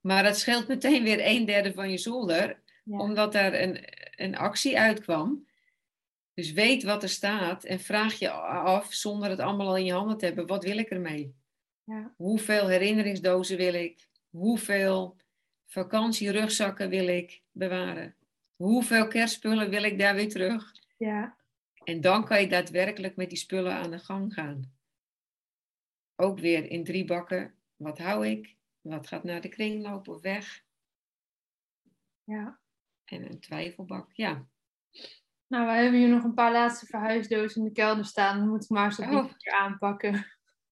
Maar dat scheelt meteen weer een derde van je zolder, omdat er een, een actie uitkwam. Dus weet wat er staat en vraag je af, zonder het allemaal al in je handen te hebben, wat wil ik ermee? Ja. Hoeveel herinneringsdozen wil ik? Hoeveel vakantierugzakken wil ik bewaren? Hoeveel kerstspullen wil ik daar weer terug? Ja. En dan kan je daadwerkelijk met die spullen aan de gang gaan. Ook weer in drie bakken. Wat hou ik? Wat gaat naar de kringloop of weg? Ja. En een twijfelbak, ja. Nou, we hebben hier nog een paar laatste verhuisdozen in de kelder staan. We moeten maar eens die oh. keer aanpakken.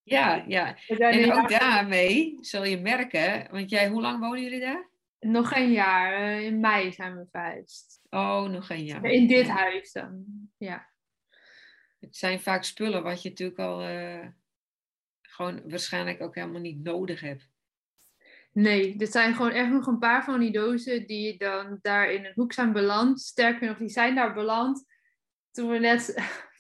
Ja, ja. En ook daarmee zul je merken, want jij, hoe lang wonen jullie daar? Nog een jaar. Eh, in mei zijn we verhuisd. Oh, nog een jaar. In dit huis dan, ja. Het zijn vaak spullen wat je natuurlijk al uh, gewoon waarschijnlijk ook helemaal niet nodig hebt. Nee, dit zijn gewoon echt nog een paar van die dozen die dan daar in een hoek zijn beland. Sterker nog, die zijn daar beland toen we net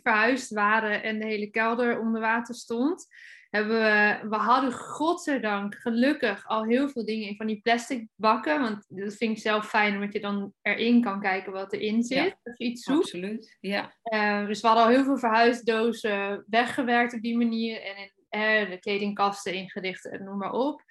verhuisd waren en de hele kelder onder water stond. Hebben we, we hadden godzijdank gelukkig al heel veel dingen in van die plastic bakken. Want dat vind ik zelf fijn, omdat je dan erin kan kijken wat erin zit. Ja, als je iets zoekt. Absoluut, ja. Uh, dus we hadden al heel veel verhuisdozen weggewerkt op die manier. En in uh, de kledingkasten ingericht en noem maar op.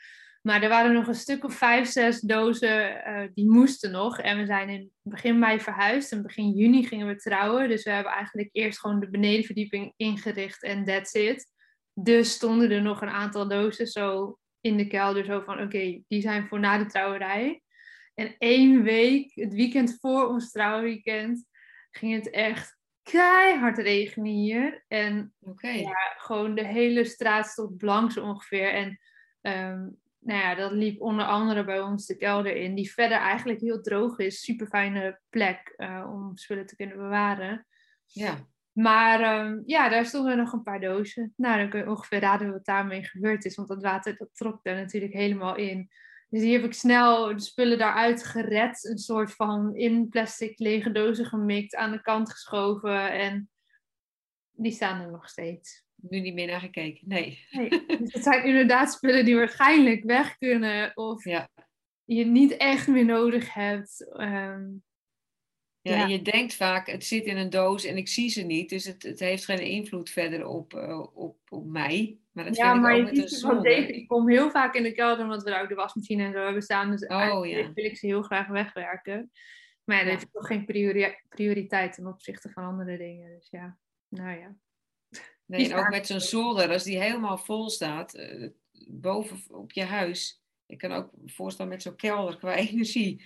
Maar er waren nog een stuk of vijf, zes dozen uh, die moesten nog. En we zijn in begin mei verhuisd. En begin juni gingen we trouwen. Dus we hebben eigenlijk eerst gewoon de benedenverdieping ingericht en that's it. Dus stonden er nog een aantal dozen zo in de kelder. Zo van oké, die zijn voor na de trouwerij. En één week, het weekend voor ons trouwweekend, ging het echt keihard regenen hier. En ja, gewoon de hele straat stond blank zo ongeveer. En um, nou ja, dat liep onder andere bij ons de kelder in, die verder eigenlijk heel droog is. Super fijne plek uh, om spullen te kunnen bewaren. Ja. Maar um, ja, daar stonden nog een paar dozen. Nou, dan kun je ongeveer raden wat daarmee gebeurd is, want dat water dat trok er natuurlijk helemaal in. Dus hier heb ik snel de spullen daaruit gered. Een soort van in plastic lege dozen gemikt, aan de kant geschoven. En die staan er nog steeds nu niet meer naar gekeken. Nee. nee. Dus het zijn inderdaad spullen die waarschijnlijk weg kunnen of ja. je niet echt meer nodig hebt. Ehm, ja, je denkt vaak, het zit in een doos en ik zie ze niet, dus het, het heeft geen invloed verder op, uh, op, op mij. Maar dat ja, vind maar ik ook je ziet Ik kom heel vaak in de kelder omdat we daar ook de wasmachine en zo hebben staan. Dus oh, ja. wil ik ze heel graag wegwerken. Maar ja, dat heeft toch geen prioriteit ten opzichte van andere dingen. Dus ja, nou ja. Nee, en ook met zo'n zolder, als die helemaal vol staat, uh, boven op je huis. Ik kan ook voorstellen met zo'n kelder qua energie.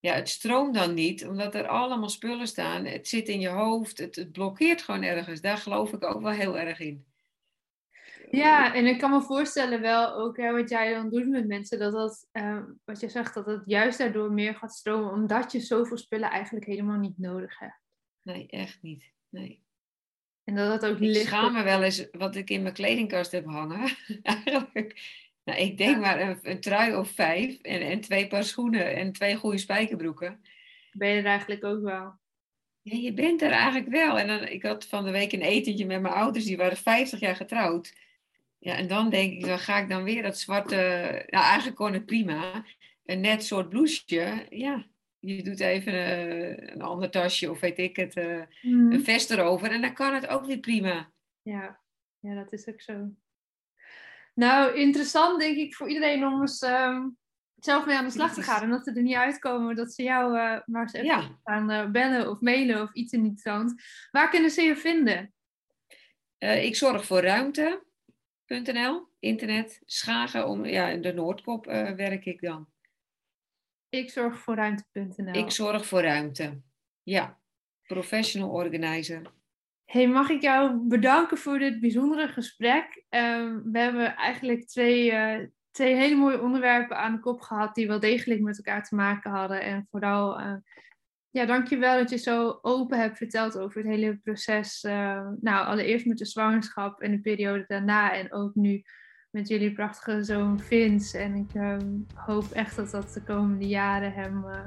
Ja, het stroomt dan niet, omdat er allemaal spullen staan. Het zit in je hoofd, het, het blokkeert gewoon ergens. Daar geloof ik ook wel heel erg in. Ja, en ik kan me voorstellen wel ook hè, wat jij dan doet met mensen, dat dat, uh, wat je zegt, dat het juist daardoor meer gaat stromen, omdat je zoveel spullen eigenlijk helemaal niet nodig hebt. Nee, echt niet. Nee. En dat het ook ik schaam me wel eens wat ik in mijn kledingkast heb hangen. Eigenlijk. Nou, ik denk maar een, een, trui of vijf en, en twee paar schoenen en twee goede spijkerbroeken. Ben je er eigenlijk ook wel? Ja, je bent er eigenlijk wel. En dan, ik had van de week een etentje met mijn ouders, die waren 50 jaar getrouwd. Ja, en dan denk ik, dan ga ik dan weer dat zwarte, nou eigenlijk kon het prima, een net soort blouseje. Ja, je doet even uh, een ander tasje of weet ik het, uh, een vest erover en dan kan het ook weer prima. Ja. ja, dat is ook zo. Nou, interessant denk ik voor iedereen om eens um, zelf mee aan de slag te gaan. En dat ze er niet uitkomen dat ze jou uh, maar eens even ja. gaan bellen of mailen of iets in die trant. Waar kunnen ze je vinden? ik zorg voor ruimte. Schagen.nl, internet. Schagen, om, ja, in de Noordkop werk ik dan. Ik zorg voor ruimte.nl. Ik zorg voor ruimte. Ja, professional organizer. Hey, mag ik jou bedanken voor dit bijzondere gesprek? Uh, we hebben eigenlijk twee, uh, twee hele mooie onderwerpen aan de kop gehad die wel degelijk met elkaar te maken hadden. En vooral, uh, ja, dankjewel dat je zo open hebt verteld over het hele proces. nou, allereerst met de zwangerschap en de periode daarna en ook nu met jullie prachtige zoon Vince. En ik ehm, hoop echt dat dat de komende jaren hem, uh,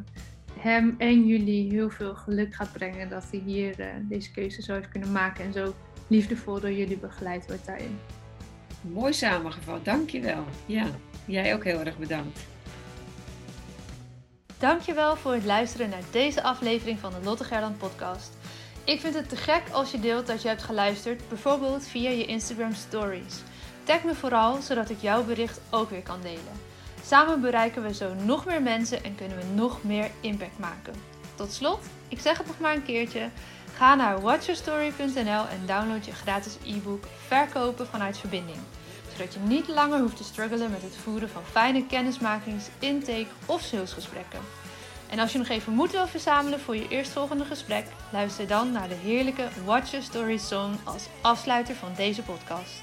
hem en jullie heel veel geluk gaat brengen. Dat hij hier uh, deze keuze zo heeft kunnen maken en zo liefdevol door jullie begeleid wordt daarin. Mooi samengevat, dankjewel. Ja, jij ook heel erg bedankt. Dankjewel voor het luisteren naar deze aflevering van de Lotte Gerland podcast. Ik vind het te gek als je deelt dat je hebt geluisterd, bijvoorbeeld via je Instagram stories. Tag me vooral, zodat ik jouw bericht ook weer kan delen. Samen bereiken we zo nog meer mensen en kunnen we nog meer impact maken. Tot slot, ik zeg het nog maar een keertje. Ga naar watchyourstory.nl en download je gratis e-book Verkopen vanuit verbinding. Zodat je niet langer hoeft te struggelen met het voeren van fijne kennismakings, intake of salesgesprekken. En als je nog even moed wil verzamelen voor je eerstvolgende gesprek, luister dan naar de heerlijke Watch Your Story song als afsluiter van deze podcast.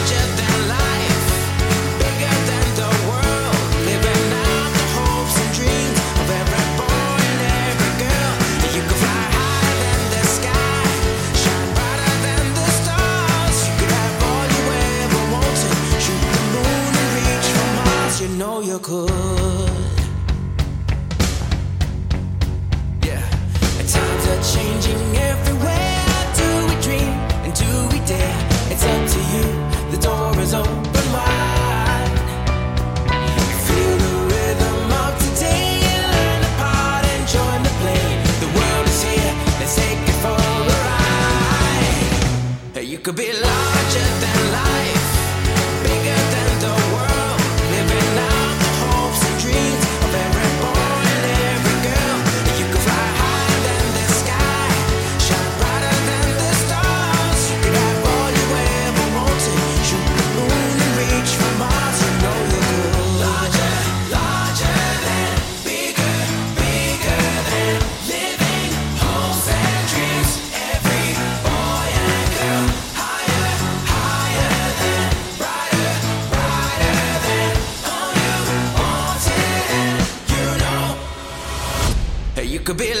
You know you could. Yeah, times are changing everywhere. Do we dream and do we dare? It's up to you, the door is open wide. Feel the rhythm of today, learn the part and join the play. The world is here, let's take it for a ride. You could be could be larger.